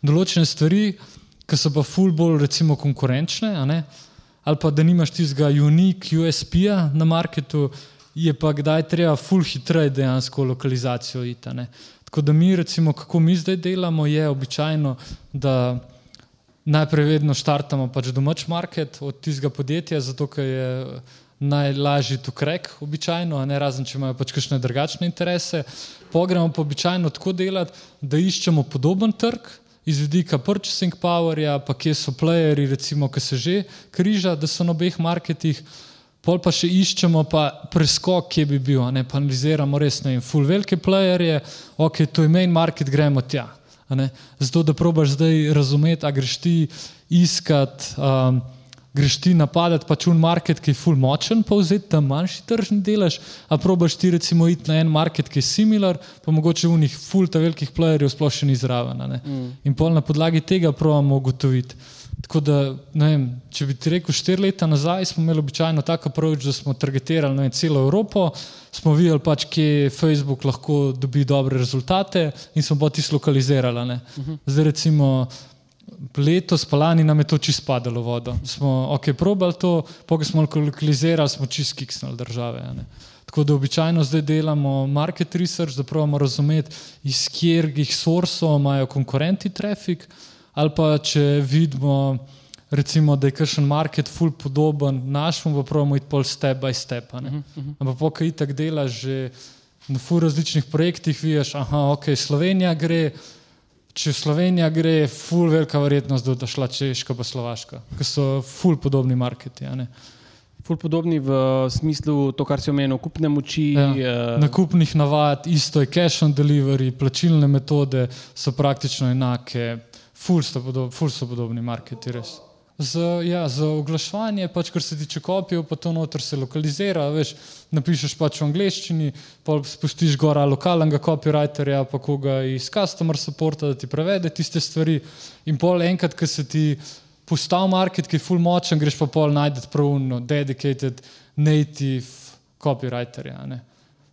Določene stvari, ki so pa full bolj recimo konkurenčne, ali pa da nimaš tistega unik USP-ja na marketu, je pa kdaj treba full hitreje dejansko lokalizacijo iti. Tako da mi, recimo, kako mi zdaj delamo, je običajno, da najprej vedno štartamo pač domač market od tistega podjetja, zato ker je najlažji tu krek, običajno, ne razen če imajo pač kakšne drugačne interese. Pogremo pa običajno tako delati, da iščemo podoben trg. Iz vidika purchasing powerja, pa kje so playeri, recimo, ki se že križa, da so na obeh marketih, pol pa še iščemo pa preskok, kje bi bil, ne pa analiziramo res ne in full velike playerje, ok, to je main market, gremo tja. Zato, da probaš zdaj razumeti, a greš ti iskat, um, greš ti napadati pač un market, ki je full močen, pa vzeti tam manjši tržni delež, a probaš ti recimo iti na en market, ki je similar, pa mogoče v njih full ta velikih playerjev sploh še ni zraven. Mm. In pol na podlagi tega probamo ugotoviti. Tako da, vem, če bi ti rekel, štiri leta nazaj smo imeli običajno tako approach, da smo targetirali vem, celo Evropo, smo videli pač, kje Facebook lahko dobi dobre rezultate in smo pa tisto lokalizirali. Uh mhm. -huh. Zdaj recimo letos, pa lani nam je to čisto padalo vodo. Smo ok, probali to, pa smo lokalizirali, smo čisto kiksnili države. Tako da običajno zdaj delamo market research, da pravimo razumeti, iz katerih sorsov imajo konkurenti trafik ali pa če vidimo, recimo, da je kakšen market ful podoben našemu, pa pravimo iti pol step by step. Uh -huh. Ampak pokaj itak delaš že na ful različnih projektih, vidiš, aha, ok, Slovenija gre. Če Slovenija gre, je ful velika verjetnost, da bo šla Češka pa Slovaška, ker so ful podobni marketi. Ful podobni v smislu to, kar si omenil, kupne moči. Ja, uh... Nakupnih navad, isto je cash on delivery, plačilne metode so praktično enake, ful so, podob, ful so podobni marketi, res. Z, ja, za oglaševanje, pač, kar se tiče kopijev, pa to noter se lokalizira. Veš, napišeš pač v angleščini, pa spustiš gora lokalnega copywriterja, pa koga iz customer supporta, da ti prevede tiste stvari. In pol enkrat, ko se ti postal market, ki je full močen, greš pa pol najdete pravno dedicated native copywriterja.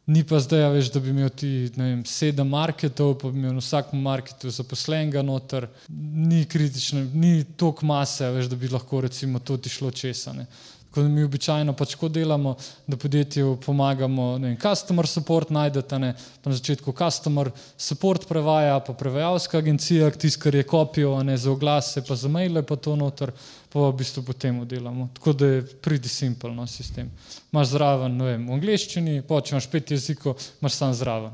Ni pa zdaj, veš, da bi imel ti vem, sedem marketov, pa bi imel na vsakem marketu zaposlenega noter, ni kritično, ni toliko mase, veš, da bi lahko recimo to ti šlo česane. Tako da mi običajno pač ko delamo, da podjetju pomagamo, ne vem, customer support najdete, ne, pa na začetku customer support prevaja, pa prevajalska agencija, tisti, kar je kopijo, ne za oglase, pa za maile, pa to noter pa v bistvu potem delamo. Tako da je pridi simpel no, sistem. Imáš zraven, ne vem, v angleščini, pa če imaš pet jezikov, imaš sam zraven,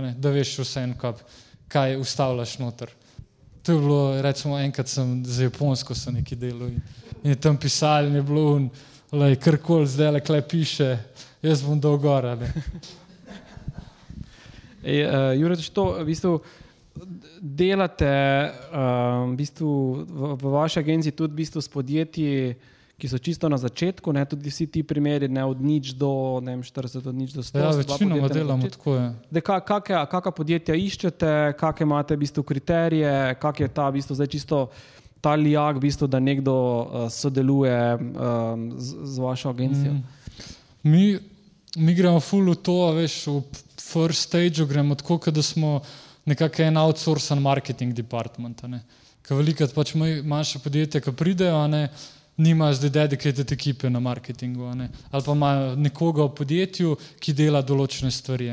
ne, da veš vse en kap, kaj ustavljaš noter. To je bilo, recimo, enkrat sem za Japonsko sem nekaj delal in, in tam pisali, je bilo un, lej, karkoli zdaj le klej piše, jaz bom dolgora. Ej, uh, Jure, to v bistvu delate um, v, bistvu v, v vaši agenciji tudi v bistvu s podjetji, ki so čisto na začetku, ne tudi vsi ti primeri, ne od nič do ne, 40, od nič do 100. Ja, večinoma delamo tako. Kakšna podjetja iščete, kakšne imate v bistvu kriterije, kak je ta v bistvu zdaj čisto. Ta lijak, v bistvu, da nekdo uh, sodeluje um, z, z vašo agencijo. Mm. Mi, mi gremo fully v to, veš, v first stage gremo tako, da smo nekako en outsourcen marketing department. Ker veliko pač manjše podjetje, ki pridejo, ne, nimajo zdaj dedicated ekipe na marketingu. Ali pa imajo nekoga v podjetju, ki dela določene stvari.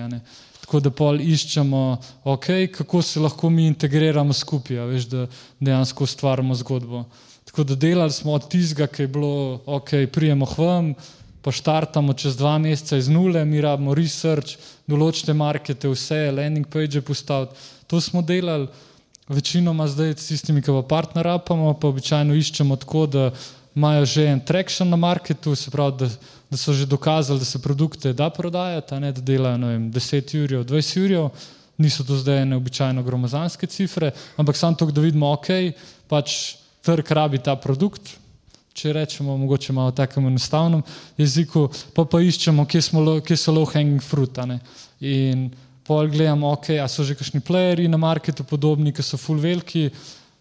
Tako da pol iščemo, okay, kako se lahko mi integriramo skupaj, veš, da dejansko ustvarjamo zgodbo. Tako da delali smo od tistega, ki je bilo, ok, prijemo hvam, pa štartamo čez dva meseca iz nule, mi rabimo research, določite markete, vse, landing page postaviti. To smo delali, večinoma zdaj s tistimi, ki pa partner apamo, pa običajno iščemo tako, da imajo že en traction na marketu, se pravi, da, da so že dokazali, da se produkte da prodajati, ne da delajo vem, 10 ur, 20 ur. Niso to zdaj neobičajno gromozanske cifre, ampak samo to, da vidimo, ok, pač trg rabi ta produkt, če rečemo, mogoče malo tako enostavnem jeziku, pa pa iščemo, kje, smo, kje so low hanging fruit. In pol gledam, ok, a so že kakšni playeri na marketu podobni, ki so full veliki,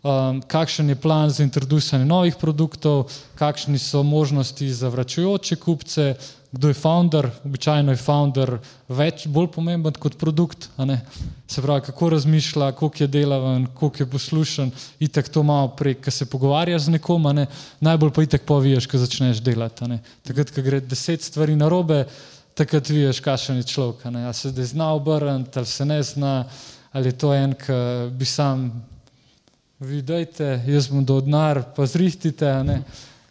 um, kakšen je plan za introduciranje novih produktov, kakšni so možnosti za vračajoče kupce, kdo je founder, običajno je founder več, bolj pomemben kot produkt, se pravi, kako razmišlja, koliko je delaven, koliko je poslušen, itek to malo prek, ki se pogovarja z nekom, ne? najbolj pa itek poviješ, ko začneš delati. Takrat, ko gre deset stvari na robe, takrat vidiš, kakšen je človek, ali se zdaj zna obrniti, ali se ne zna, ali je to en, ki bi sam, vidite, jaz bom do odnar, pa zrihtite.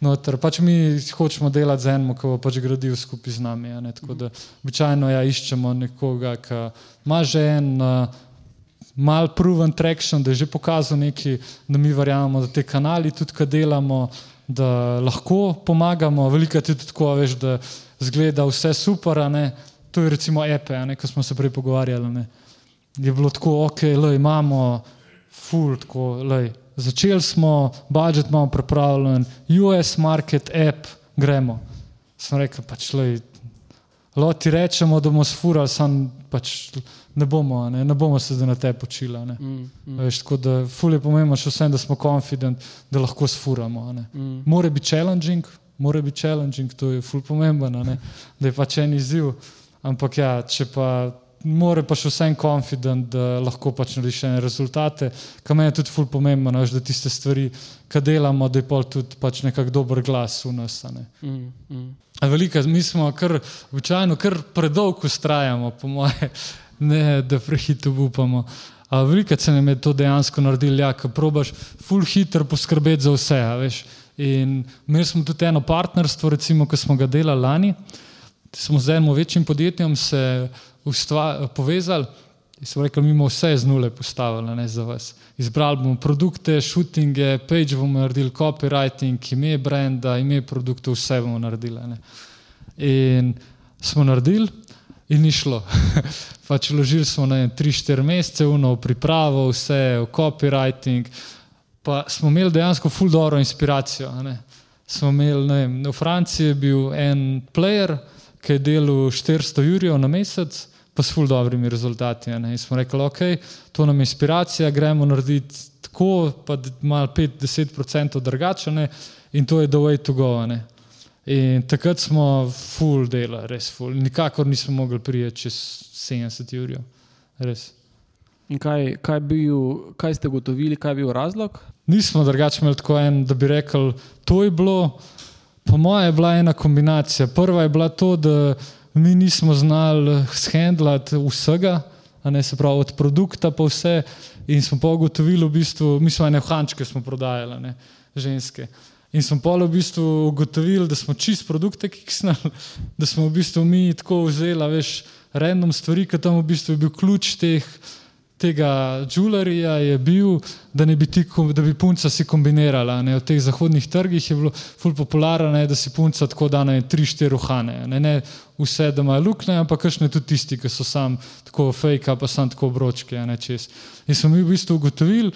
Noter. Pač mi hočemo delati z enim, ki bo pač gradil skupaj z nami. Tako da običajno ja, iščemo nekoga, ki ima že en uh, mal proven traction, da je že pokazal nekaj, da mi verjamemo, da te kanali tudi, ki delamo, da lahko pomagamo. Veliko je tudi tako, veš, da zgleda vse super. To je recimo EPE, ko smo se prej pogovarjali. Ne. Je bilo tako, ok, le imamo, full, tako, lej. Začeli smo, budžet imamo pripravljen, US market app, gremo. Sem rekel, pač lej, ti rečemo, da bomo sfurali, sam pač ne bomo, ne, ne bomo se zdaj na te počili. Mm, mm. Veš, tako da ful je pomembno še vsem, da smo confident, da lahko sfuramo. Mm. Mora biti challenging, mora biti challenging, to je ful pomembno, da je pač en izziv. Ampak ja, če pa more pa še vsem confident, da lahko pač narediš ene rezultate, kar meni je tudi ful pomembno, no, da tiste stvari, ki delamo, da je pol tudi pač nekak dober glas v nas. Mm, mm. Velika, mi smo kar običajno, kar predolgo ustrajamo, po moje, ne da prehito upamo. Velika se nam je to dejansko naredilo, ja, ko probaš ful hitro poskrbeti za vse. Veš. In imeli smo tudi eno partnerstvo, recimo, ki smo ga delali lani. Smo z enim večjim podjetjem se ustva, povezali in smo rekli, mi bomo vse z nule postavili za vas. Izbrali bomo produkte, shootinge, page bomo naredili, copywriting, ime brenda, ime produktov, vse bomo naredili. Ne. In smo naredili in ni šlo. pač ložili smo na 3-4 mesece, uno v pripravo, vse v copywriting, pa smo imeli dejansko full dobro inspiracijo. Smo imeli, ne vem, v Franciji je bil en player, ki je delal 400 jurjev na mesec, pa s ful dobrimi rezultati. Ne? In smo rekli, ok, to nam je inspiracija, gremo narediti tako, pa malo 5-10% drugače ne? in to je the way to go. Ne? In takrat smo full dela, res full. Nikakor nismo mogli prijeti čez 70 ur. In kaj, kaj, bil, kaj ste gotovili, kaj je bil razlog? Nismo drugače imeli tako en, da bi rekel, to je bilo. Po mojem je bila ena kombinacija. Prva je bila to, da mi nismo znali shendlati vsega, ne, se pravi od produkta pa vse. In smo pa ugotovili, v bistvu, mi smo ene hančke prodajali, ne, ženske. In smo pa v bistvu ugotovili, da smo čist produkte kiksnali, da smo v bistvu mi tako vzeli, veš, random stvari, ki tam v bistvu je bil ključ teh tega žularija je bil, da, bi, ti, da bi punca si kombinirala. Ne. V teh zahodnih trgih je bilo ful popularno, ne, da si punca tako da na tri, štiri ruhane. Ne, ne vse, da imajo luknje, ampak kakšne tudi tisti, ki so sam tako fake, pa sam tako bročke. Ne, In smo mi v bistvu ugotovili,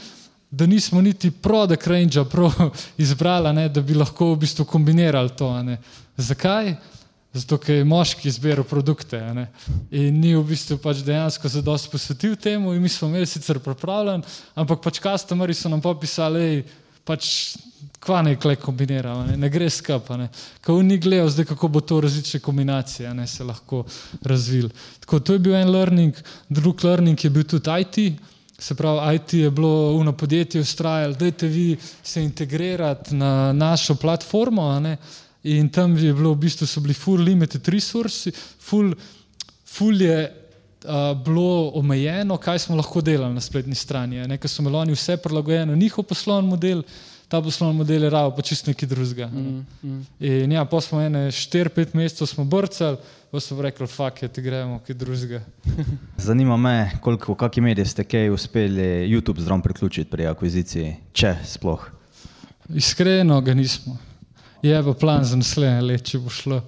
da nismo niti product range izbrali, ne, da bi lahko v bistvu kombinirali to. Ne. Zakaj? Zato, ker je moški izbiral produkte. Ne? In ni v bistvu pač dejansko se dosti posvetil temu, in mi smo imeli sicer pripravljen, ampak pač kastomeri so nam popisali, pač kva ne klej kombiniramo, ne, ne gre skupaj. Ko ni gledal, zdaj kako bo to različne kombinacije ne, se lahko razvil. Tako to je bil en learning, drug learning je bil tudi IT. Se pravi, IT je bilo v podjetju ustrajalo, dajte vi se integrirati na našo platformo. In tam je bilo v bistvu, so bili full limited resources, full, full je uh, bilo omejeno, kaj smo lahko delali na spletni strani. Nekaj so imeli oni vse prilagojeno, njihov poslovni model, ta poslovni model je ravo, pa čist nekaj drugega. Mm, mm. In ja, pa smo ene 4-5 mesecev smo brcali, pa so rekli, fuck, je ti gremo, kaj drugega. Zanima me, koliko, v kakšni mediji ste kaj uspeli YouTube zdrav priključiti pri akviziciji, če sploh. Iskreno ga nismo je pa plan za naslednje leto, če bo šlo.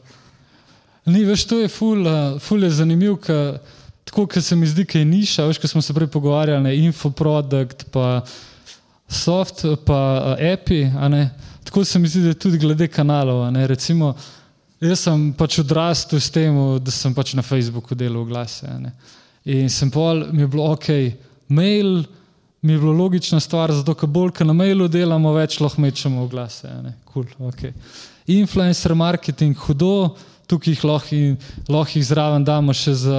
Ni več, to je ful, uh, ful je zanimiv, ker tako, ker se mi zdi, da je niša, veš, ko smo se prej pogovarjali, ne, infoprodukt, pa soft, pa uh, api, tako se mi zdi, da je tudi glede kanalov, ne, recimo, jaz sem pač odrastel s tem, da sem pač na Facebooku delal glase, ne. In sem pol, mi je bilo ok, mail mi je bilo logična stvar, zato ker bolj, ker na mailu delamo, več lahko mečemo v glase. Cool, okay. Influencer marketing, hudo, tukaj jih lahko, lahko jih zraven damo še za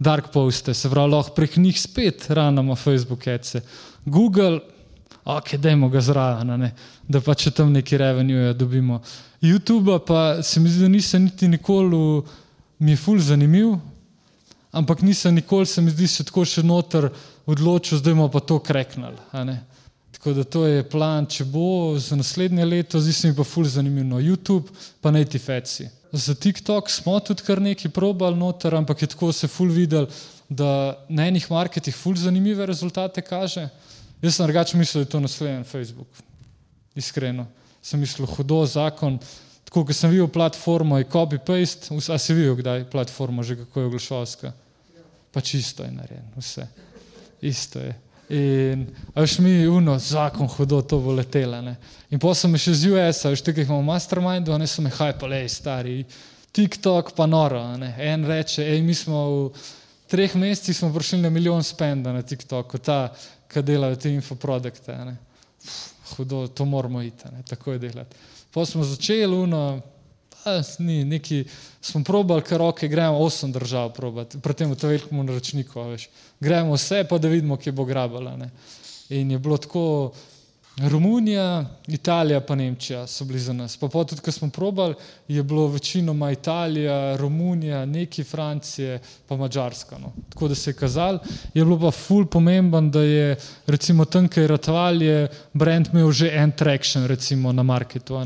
dark poste, se pravi, lahko prek njih spet ranamo Facebook ece. Google, ok, dajmo ga zraven, da pa če tam neki revenue dobimo. YouTube pa se mi zdi, da nisem niti nikoli, mi je ful zanimiv, ampak nisem nikoli, se mi zdi, še tako še noter odločil, zdaj bomo pa to kreknili. Tako da to je plan, če bo za naslednje leto, zdaj se mi pa ful zanimivo. No, YouTube, pa ne ti feci. Za TikTok smo tudi kar nekaj probali noter, ampak je tako se ful videl, da na enih marketih ful zanimive rezultate kaže. Jaz sem drugače mislil, da je to naslednji Facebook. Iskreno. Sem mislil, hudo zakon. Tako, ko sem videl platformo, je copy-paste, a si videl kdaj platformo, že kako je oglašalska. Pa čisto je narejeno, vse isto je. In až mi uno, zakon hudo, to bo letelo. In potem sem še z US-a, veš, tukaj imamo mastermind, oni so me hajpali, stari, TikTok pa noro. Ne? En reče, ej, mi smo v treh mesecih smo prišli na milijon spenda na TikToku, ta, ki delajo te infoprodukte. Hudo, to moramo iti, ne? tako je delati. Potem smo začeli, uno, ni, neki, smo probali, ker roke gremo osem držav, pri tem to velikem naročniku, veš. Gremo vse, pa da vidimo, kje bo grabala. Ne. In je bilo tako, Romunija, Italija, pa Nemčija so bili za nas. Pa tudi, ko smo probali, je bilo večinoma Italija, Romunija, neki Francije, pa Mačarska. No. Tako da se je kazal, je bilo pa ful pomemben, da je recimo tam, kjer je Ratval, je brand imel že en traction recimo na marketu.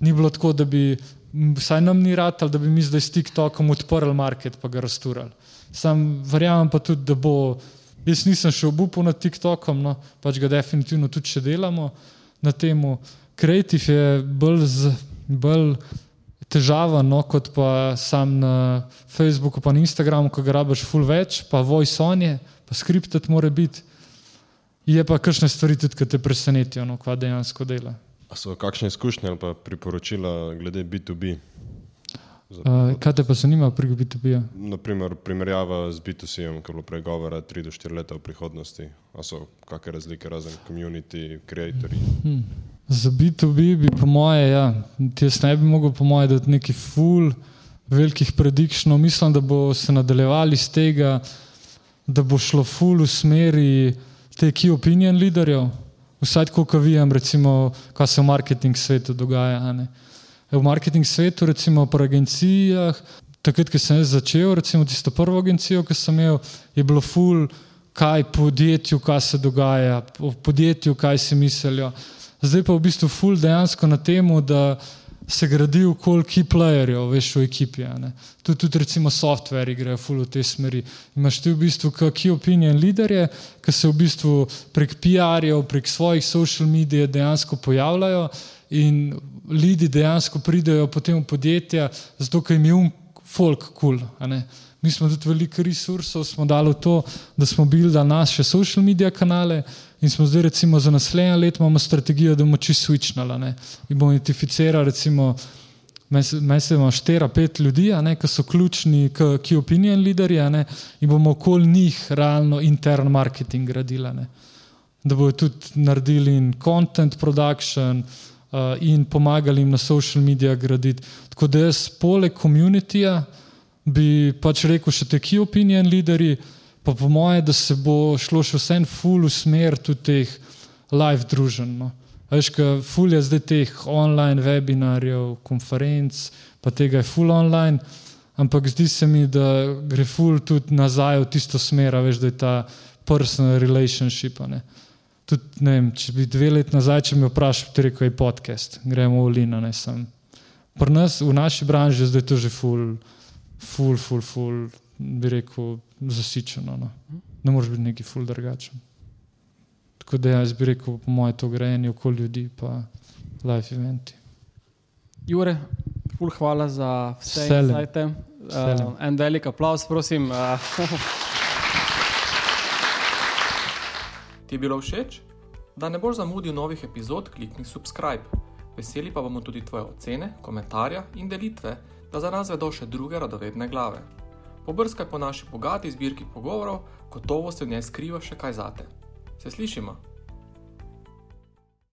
Ni bilo tako, da bi vsaj nam ni rad, da bi mi zdaj s TikTokom odprli market pa ga rasturali. Sam verjamem pa tudi, da bo, jaz nisem še obupal nad TikTokom, no, pač ga definitivno tudi še delamo na temu. Kreativ je bolj, z, bolj težava, no, kot pa sam na Facebooku, pa na Instagramu, ko ga rabiš full več, pa voice on je, pa skriptet mora biti. Je pa kakšne stvari tudi, ki te presenetijo, no, kva dejansko dela. A so kakšne izkušnje ali priporočila glede B2B? Uh, kaj te pa zanima pri B2B? -ja? Naprimer, primerjava z B2C-jem, ki je bilo prej govora 3 do 4 leta v prihodnosti. A so kakšne razlike razen community, creatorji? Hmm. Za B2B bi po moje, ja, jaz ne bi mogel po moje dati neki full velikih predikšnov. Mislim, da bo se nadaljevali z tega, da bo šlo full v smeri te key opinion leaderjev, vsaj tako, ko vidim, recimo, kaj se v marketing svetu dogaja. V marketing svetu, recimo po agencijah, takrat, ko sem začel, recimo tisto prvo agencijo, ki sem imel, je bilo full, kaj podjetju, kaj se dogaja, v podjetju, kaj si mislijo. Zdaj pa v bistvu full dejansko na tem, da se gradi okoli key playerjev, veš, v ekipi. Tudi, tudi recimo software grejo full v te smeri. Imaš ti v bistvu key opinion leaderje, ki se v bistvu prek PR-jev, prek svojih social medij dejansko pojavljajo in ljudi dejansko pridejo potem v podjetja, zato ker jim je um folk kul. Cool, Mi smo tudi veliko resursov, dali v to, da smo bili da naše social medije kanale in smo zdaj recimo za naslednje leto imamo strategijo, da bomo čisto switchnali in bomo identificirali recimo Meni se štera, pet ljudi, ki so ključni, ki opinion leaderji, in bomo okoli njih realno intern marketing gradili. Ne? Da bodo tudi naredili in content production uh, in pomagali jim na social medijih graditi. Tako da jaz, poleg komunitija, bi pač rekel še te key opinion leaderji, pa po moje, da se bo šlo še vse en full v smer tudi teh live družen. No. Veš, kaj full je zdaj teh online webinarjev, konferenc, pa tega je full online, ampak zdi se mi, da gre full tudi nazaj v tisto smer, veš, da je ta personal relationship. Ne vem, če bi dve leti nazaj, če mi vprašal, bi rekel, je podcast, gremo v Lino, ne sem. Pri nas, v naši branži, zdaj je to že full ful, ful, ful, bi rekel, zasičeno. No. Ne moreš biti neki ful drugačen. Tako da jaz bi rekel, po mojem, to grejenje okoli ljudi, pa live eventi. Jure, ful, hvala za vse insighte. Uh, en velik aplaus, prosim. Uh. Ti je bilo všeč? Da ne boš zamudil novih epizod, klikni subscribe. Veseli pa bomo tudi tvoje ocene, komentarje in delitve da za nas vedo še druge radovedne glave. Pobrskaj po naši bogati zbirki pogovorov, gotovo se v njej skriva še kaj zate. Se slišimo?